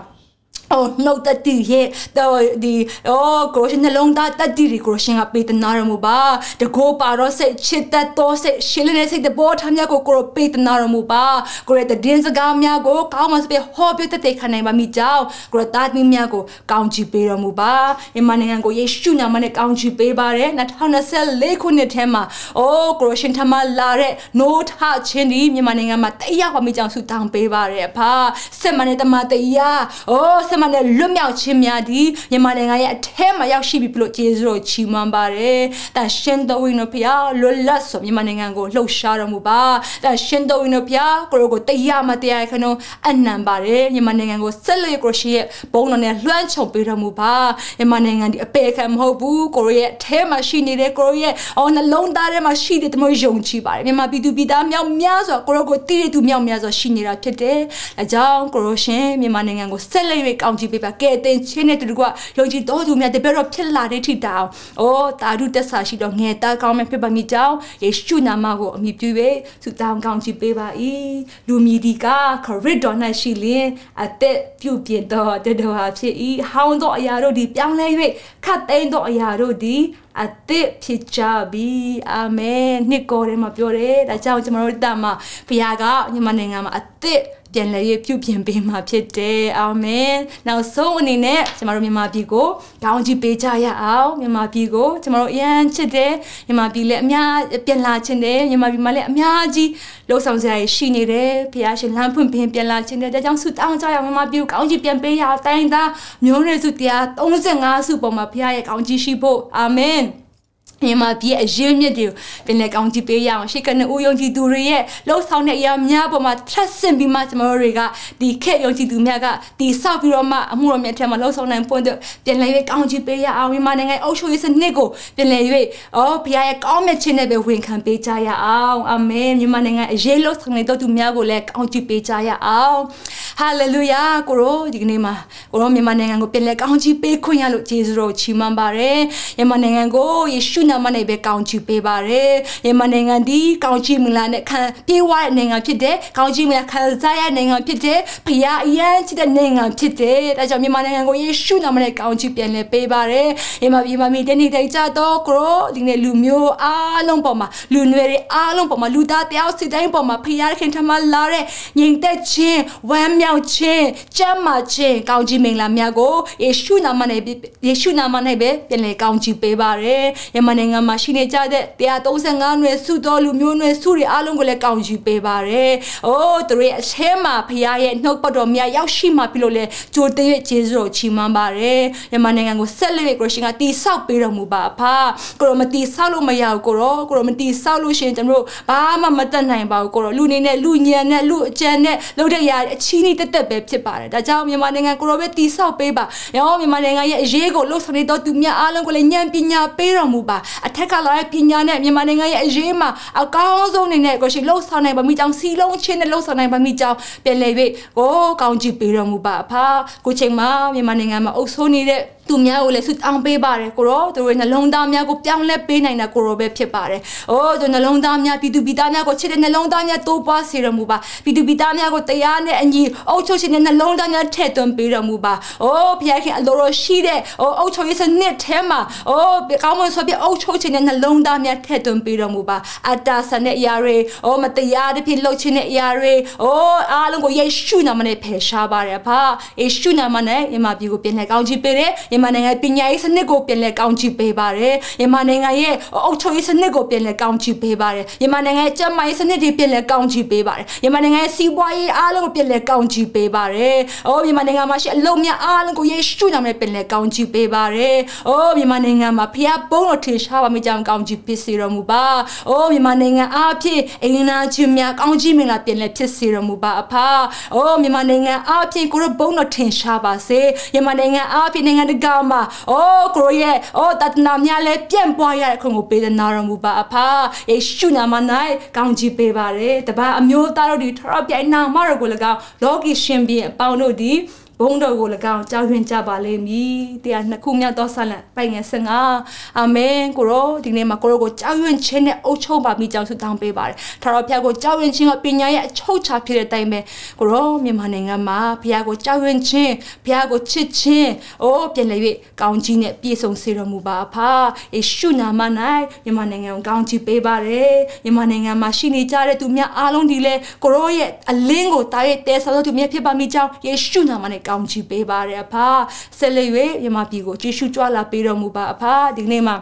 အော်နှုတ်တတိရဲ့တော့ဒီအော်ကိုရှင်နှလုံးသားတတိကိုရှင်ကပေးတနာရမှုပါတကိုးပါတော့စိတ်ချစ်တတ်တော့စိတ်ရှင်းနေတဲ့စိတ်တဘောထားများကိုကိုရပေးတနာရမှုပါကိုရတဲ့ဒင်းစကားများကိုကောင်းမှစပြဟောပြတဲ့တဲ့ခံနိုင်ပါမိကြောင်းကိုရတာသမီးများကိုကောင်းချီးပေးတော်မူပါအမနိုင်ငံကိုယေရှုနာမနဲ့ကောင်းချီးပေးပါတယ်2024ခုနှစ်ထဲမှာအိုးကိုရှင်ထမလာတဲ့နိုးထချင်းဒီမြန်မာနိုင်ငံမှာတရားပါမိကြောင်းဆုတောင်းပေးပါတယ်ဖာစစ်မှန်တဲ့တမန်တရားအိုးစစ်မှနဲ့လွတ်မြောက်ခြင်းများသည်မြန်မာနိုင်ငံရဲ့အထဲမှာရောက်ရှိပြီပြလို့ကျေးဇူးတော်ချီးမွမ်းပါတယ်။တာရှင်တော်ဝင်တို့ဖျားလွတ်လပ်စွာမြန်မာနိုင်ငံကိုလှုပ်ရှားတော်မူပါ။တာရှင်တော်ဝင်တို့ဖျားကိုရောကိုတရားမတရားခဏအနံပါတယ်မြန်မာနိုင်ငံကိုဆက်လက်ကိုရှိရဲ့ဘုံတော်နဲ့လွှမ်းခြုံပေးတော်မူပါ။မြန်မာနိုင်ငံဒီအပေခံမဟုတ်ဘူးကိုရောရဲ့အထဲမှာရှိနေတဲ့ကိုရောရဲ့အော်နှလုံးသားထဲမှာရှိတဲ့တမယုံကြည်ပါတယ်မြန်မာပြည်သူပြည်သားမြောက်များစွာကိုရောကိုတည်တဲ့သူမြောက်များစွာရှိနေတာဖြစ်တယ်။အဲကြောင့်ကိုရောရှင်မြန်မာနိုင်ငံကိုဆက်လက်၍ကောင်းင်းကြီးပေးပါကဲတင်ချင်းနဲ့တူကယုံကြည်တော်သူများတပည့်တော်ဖြစ်လာတဲ့ထိတောင်အိုးတာဓုတက်ဆာရှိတော့ငယ်တာကောင်းမဲ့ဖြစ်ပါမိကြောင်းယေရှုနာမကိုအမိပြု၍ဆုတောင်းကောင်းချီးပေးပါ၏လူမီဒီကခရစ်တော်၌ရှိလင်အသက်ပြုပြင်တော်တတော်ဟာဖြစ်၏ဟောင်းသောအရာတို့သည်ပြောင်းလဲ၍ခတ်သိမ်းသောအရာတို့သည်အသစ်ဖြစ်ကြပြီအာမင်နှစ်ကောထဲမှာပြောတယ်ဒါကြောင့်ကျွန်တော်တို့တမဘုရားကမြန်မာနိုင်ငံမှာအသစ် ပြန်လည်ရပြုပြင်ပေးမှာဖြစ်တယ်အာမင်နောက်ဆုံးအနေနဲ့ကျမတို့မြန်မာပြည်ကိုကောင်းချီးပေးကြရအောင်မြန်မာပြည်ကိုကျမတို့အရန်ချစ်တယ်မြန်မာပြည်လည်းအများပြန်လာခြင်းတယ်မြန်မာပြည်မှာလည်းအများကြီးလှုပ်ဆောင်စရာရှိနေတယ်ဖခင်ရှင်လမ်းဖွင့်ပင်ပြန်လာခြင်းတယ်ဒါကြောင့်ဆုတောင်းကြရအောင်မြန်မာပြည်ကိုကောင်းချီးပြန်ပေးရအောင်တိုင်းသားမျိုးနွယ်စုတရား35စုပေါ်မှာဖခင်ရဲ့ကောင်းချီးရှိဖို့အာမင် မြန်မာပြည်အရေးမြစ်တွေကိုပင်လယ်ကောင်းကြည့်ပေးရအောင်ရှေ့ကနေဦးယုံကြည်သူတွေရဲ့လှုပ်ဆောင်တဲ့အရာများပေါ်မှာထပ်ဆင့်ပြီးမှကျွန်တော်တို့တွေကဒီခက်ယုံကြည်သူများကဒီဆောက်ပြီးတော့မှအမှုတော်မြတ်ထဲမှာလှုပ်ဆောင်နိုင်ပွင့်တဲ့ပြန်လည်၍ကောင်းကြည့်ပေးရအောင်မြန်မာနိုင်ငံအုပ်ချုပ်ရေးစနစ်ကိုပြန်လည်၍အော်ဘုရားရဲ့ကောင်းမြတ်ခြင်းနဲ့ပဲဝန်ခံပေးကြရအောင်အာမင်မြန်မာနိုင်ငံအရေးလှုပ်ဆောင်နေတော်သူများကိုလည်းကောင်းကြည့်ပေးကြရအောင်ဟာလေလုယာကိုရောဒီကနေ့မှာကိုရောမြန်မာနိုင်ငံကိုပြန်လည်ကောင်းချီးပေးခွင့်ရလို့ယေရှုတော်ချီးမွမ်းပါတယ်မြန်မာနိုင်ငံကိုယေရှုနာမနဲ့ပဲကောင်းချီးပေးပါတယ်မြန်မာနိုင်ငံဒီကောင်းချီးမလားနဲ့ခံပြေးဝတဲ့နိုင်ငံဖြစ်တယ်ကောင်းချီးမလားခံစားရတဲ့နိုင်ငံဖြစ်တယ်ဖခင်အရန်ချစ်တဲ့နိုင်ငံဖြစ်တယ်ဒါကြောင့်မြန်မာနိုင်ငံကိုယေရှုနာမနဲ့ကောင်းချီးပြန်လည်ပေးပါတယ်မြန်မာပြည်မှာမိတဲ့နေတဲ့ကြတော့ကိုရောဒီနေ့လူမျိုးအားလုံးပေါ်မှာလူနွယ်တွေအားလုံးပေါ်မှာလူသားတယောက်စီတိုင်းပေါ်မှာဖခင်ခင်ထမလာတဲ့ညီတဲ့ချင်းဝမ်းမြောက်ခြင်းကျမ်းမာခြင်းကောင်းကြီးမင်္ဂလာများကိုယေရှုနာမနဲ့ယေရှုနာမနဲ့ပဲပြန်လည်ကောင်းချီးပေးပါရယ်ယမနိုင်ငံမှာရှိနေကြတဲ့135နွယ်စုတော်လူမျိုးနွယ်စုတွေအားလုံးကိုလည်းကောင်းချီးပေးပါရယ်အိုးသူတို့ရဲ့အထဲမှာဖခင်ရဲ့နှုတ်ပတ်တော်များရောက်ရှိမှပြီလို့လဲကြိုတဲ့ရဲ့ကျေးဇူးတော်ချီးမွမ်းပါရယ်ယမနိုင်ငံကိုဆက်လက်ကိုရှင်ကတီဆောက်ပေးတော်မူပါအဖကိုရောမတီဆောက်လို့မရဘူးကိုရောကိုရောမတီဆောက်လို့ရှင်ကျွန်တော်တို့ဘာမှမတတ်နိုင်ပါဘူးကိုရောလူနေနဲ့လူညံနဲ့လူအကြံနဲ့လုပ်တဲ့ຢာအချီးနှီးတက်တက်ပဲဖြစ်ပါတယ်ဒါကြောင့်မြန်မာနိုင်ငံကိုရောပဲတီဆောက်ပေးပါရောမြန်မာနိုင်ငံရဲ့အရေးကိုလှုပ်ဆောင်နေတော့သူများအားလုံးကိုလည်းဉာဏ်ပညာပေးတော်မူပါအထက်ကလာတဲ့ပညာနဲ့မြန်မာနိုင်ငံရဲ့အရေးမှာအကောင်းဆုံးအနေနဲ့ကိုရှိလှုပ်ဆောင်နိုင်ပါမိကြောင်းစီလုံးချင်းနဲ့လှုပ်ဆောင်နိုင်ပါမိကြောင်းပြန်လည်၍ကိုကောင်းကြည့်ပေးတော်မူပါအဖကိုချိန်မှာမြန်မာနိုင်ငံမှာအုပ်ဆိုးနေတဲ့သူများကိုလည်းဆုတောင်းပေးပါတယ်ကိုရောသူတို့နှလုံးသားများကိုပြောင်းလဲပေးနိုင်တာကိုရောပဲဖြစ်ပါတယ်။အိုးသူနှလုံးသားများပြည်သူပြည်သားများကိုချစ်တဲ့နှလုံးသားများတိုးပွားစေတော်မူပါ။ပြည်သူပြည်သားများကိုတရားနဲ့အညီအုပ်ချုပ်ခြင်းနဲ့နှလုံးသားများထည့်သွင်းပေးတော်မူပါ။အိုးဘုရားခင်အလိုတော်ရှိတဲ့အိုးအုပ်ချုပ်ရေးစနစ်ထဲမှာအိုးကောင်းမွန်စွာပြအုပ်ချုပ်ခြင်းနဲ့နှလုံးသားများထည့်သွင်းပေးတော်မူပါ။အတ္တဆန်တဲ့အရာတွေအိုးမတရားတဲ့ဖြစ်လှုပ်ခြင်းတဲ့အရာတွေအိုးအားလုံးကိုယေရှုနာမနဲ့ဖယ်ရှားပါတယ်ဖာ။ယေရှုနာမနဲ့ယမပြည်ကိုပြင်လှည့်ကောင်းချီးပေးတယ်။ယမနိုင်ငံပညာရေးစနစ်ကိုပြန်လည်ကောင်းချီးပေးပါတယ်မြန်မာနိုင်ငံရဲ့အုပ်ချုပ်ရေးစနစ်ကိုပြန်လည်ကောင်းချီးပေးပါတယ်မြန်မာနိုင်ငံရဲ့ကျန်းမာရေးစနစ်တွေပြန်လည်ကောင်းချီးပေးပါတယ်မြန်မာနိုင်ငံရဲ့စီးပွားရေးအားလုံးကိုပြန်လည်ကောင်းချီးပေးပါတယ်အိုးမြန်မာနိုင်ငံမှာရှိအလုံးများအားလုံးကိုယေရှုနာမနဲ့ပြန်လည်ကောင်းချီးပေးပါတယ်အိုးမြန်မာနိုင်ငံမှာဖခင်ဘုန်းတော်ထင်ရှားပါမိကြောင်းကောင်းချီးပေးစေတော်မူပါအိုးမြန်မာနိုင်ငံအားဖြင့်အင်နာချင်းများကောင်းချီးမင်္ဂလာပြန်လည်ဖြစ်စေတော်မူပါအဖအိုးမြန်မာနိုင်ငံအားဖြင့်ကိုရဘုန်းတော်ထင်ရှားပါစေမြန်မာနိုင်ငံအားဖြင့်နိုင်ငံတကာမှာအိုးကိုရရဲ့အိုးတတနာများလဲပြန့်ပွားရတဲ့ခွင့်ကိုပေးတဲ့နာတော်မူပါအဖယေရှုနာမ၌ကောင်းချီးပေးပါရယ်တပါအမျိုးသားတို့ဒီထရပြိုင်နာမတော်ကို၎င်းလောကီရှင်ဘီအပေါင်းတို့ဒီ ဘုံတော်ကို၎င်းကြောက်ရွံ့ကြပါလိမ့်မည်တရားနှစ်ခုမြောက်သောဆလံပိုင်ငယ်15အာမင်ကိုရောဒီနေ့မှာကိုရောကိုကြောက်ရွံ့ခြင်းနဲ့အုပ်ချုပ်ပါမိကြောင်းဆုတောင်းပေးပါတယ်ထာဝရဘုရားကိုကြောက်ရွံ့ခြင်းကပညာရဲ့အချုပ်ချာဖြစ်တဲ့အတိုင်းပဲကိုရောမြန်မာနိုင်ငံမှာဘုရားကိုကြောက်ရွံ့ခြင်းဘုရားကိုချစ်ခြင်းအိုးပြန်လည်၍ကောင်းကြီးနဲ့ပြည့်စုံစေတော်မူပါဖာယေရှုနာမ၌မြန်မာနိုင်ငံကိုကောင်းကြီးပေးပါတယ်မြန်မာနိုင်ငံမှာရှိနေကြတဲ့သူများအားလုံးဒီလဲကိုရောရဲ့အလင်းကိုတားရဲ့တဲဆောသူများဖြစ်ပါမိကြောင်းယေရှုနာမနဲ့ကောင်းချီးပေးပါရအဖဆက်လက်၍မြမပြည်ကိုကြည့်ရှုကြွလာပေးတော်မူပါအဖဒီနေ့မှာ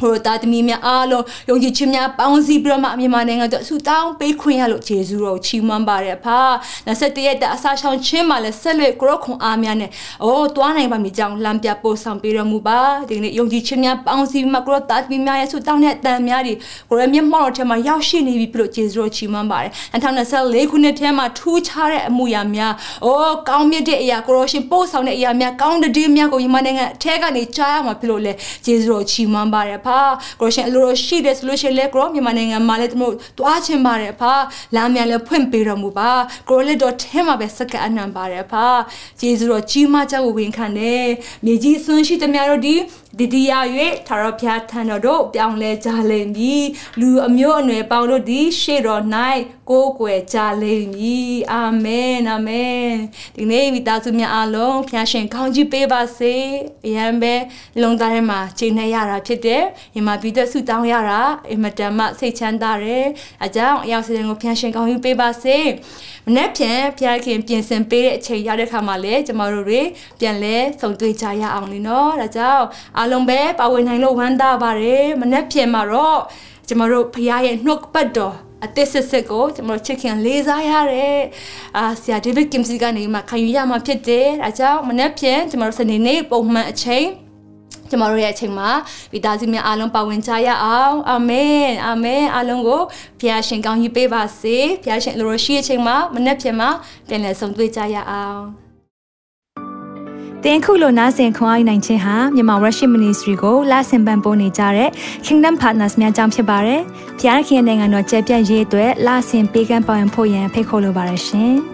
ဟိုတာသမီများအားလုံးယုံကြည်ခြင်းများပေါင်းစည်းပြီးတော့မှမြန်မာနိုင်ငံအတွက်ဆုတောင်းပေးခွင့်ရလို့ယေရှုတော်ချီးမွမ်းပါတယ်ဖာ27ရက်တအစာရှောင်ခြင်းမှာလည်းဆက်လက်ကိုရခွန်အားများနဲ့အိုးတွားနိုင်ပါမည်ကြောင်းလမ်းပြပို့ဆောင်ပေးတော်မူပါဒီနေ့ယုံကြည်ခြင်းများပေါင်းစည်းပြီးမှကိုရတာသမီများရဲ့ဆုတောင်းတဲ့အတန်များတွေကိုရမျက်မှောက်တော်ထဲမှာရောက်ရှိနေပြီပြလို့ယေရှုတော်ချီးမွမ်းပါတယ်2024ခုနှစ်ထဲမှာထူးခြားတဲ့အမှုရာများအိုးကောင်းမြတ်တဲ့အရာကိုရရှင်ပို့ဆောင်တဲ့အရာများကောင်းတဲ့များကိုမြန်မာနိုင်ငံအထက်ကနေကြားရမှာဖြစ်လို့လေယေရှုတော်ချီးမွမ်းပါတယ်ဖာကိုရှင်အလိုလိုရှိတယ်ဆိုလို့ရှိရင်လည်းကိုမြန်မာနိုင်ငံမှာလည်းတို့တွားချင်ပါတယ်ဖာလမ်းမြန်လည်းဖွင့်ပေးတော်မူပါကိုလည်းတော့ထဲမှာပဲစက္ကအနံပါတယ်ဖာဂျေဇုတော်ကြီးမကြောက်ဝင်ခံတယ်မြေကြီးဆွန်းရှိသမျှတို့ဒီ ဒီဒီယာ၍ထာဝရဘုရားထံတော်တို့ပြောင်းလဲကြလိမ့်မည်လူအမျိုးအနွယ်ပေါင်းတို့သည်ရှေ့တော်၌ကိုးကွယ်ကြလိမ့်မည်အာမင်အာမင်ဒီနေ့မိသားစုများအားလုံးဘုရားရှင်ကောင်းချီးပေးပါစေအရန်ပဲလုံသားထဲမှာချိန်နေရတာဖြစ်တယ်ညီမပြီးတဲ့ဆုတောင်းရတာအင်မတန်မှစိတ်ချမ်းသာတယ်အကြောင်းအရောက်စတဲ့ကိုဘုရားရှင်ကောင်းချီးပေးပါစေ မနေ့ပြန်ဘုရားခင်ပြင်ဆင်ပေးတဲ့အချိန်ရတဲ့ခါမှာလည်းကျမတို့တွေပြန်လဲဆုံတွေ့ကြရအောင်လीနော်ဒါကြောင့်အားလုံးပဲပါဝင်နိုင်လို့ဝမ်းသာပါတယ်မနေ့ပြန်မှာတော့ကျမတို့ဘုရားရဲ့နှုတ်ပတ်တော်အသစ်စစ်စစ်ကိုကျွန်တော်ချစ်ခင်လေးစားရတယ်အာဆရာဒေးဗစ်ကင်စီကနေမှခံယူရမှာဖြစ်တယ်အဲကြောင့်မနေ့ပြန်ကျွန်တော်စနေနေ့ပုံမှန်အချိန် ကျမတို့ရဲ့အချိန်မှာမိသားစုများအားလုံးပါဝင်ကြရအောင်အာမင်အာမင်အားလုံးကိုဘုရားရှင်ကောင်းကြီးပေးပါစေဘုရားရှင်လိုရရှိတဲ့အချိန်မှာမနေ့ပြန်မှာပြန်လည်ဆုံတွေ့ကြရအောင်တင်ခုလိုနာဆင်ခွန်အားနိုင်ခြင်းဟာမြန်မာ Worship Ministry ကိုလာဆင်ပန်ပိုးနေကြတဲ့ Kingdom Partners များအကြောင်းဖြစ်ပါတယ်။ဖျားခင်နိုင်ငံတော်ကျယ်ပြန့်ရေးအတွက်လာဆင်ပေးကမ်းပောင်းဖို့ရန်ဖိတ်ခေါ်လိုပါတယ်ရှင်။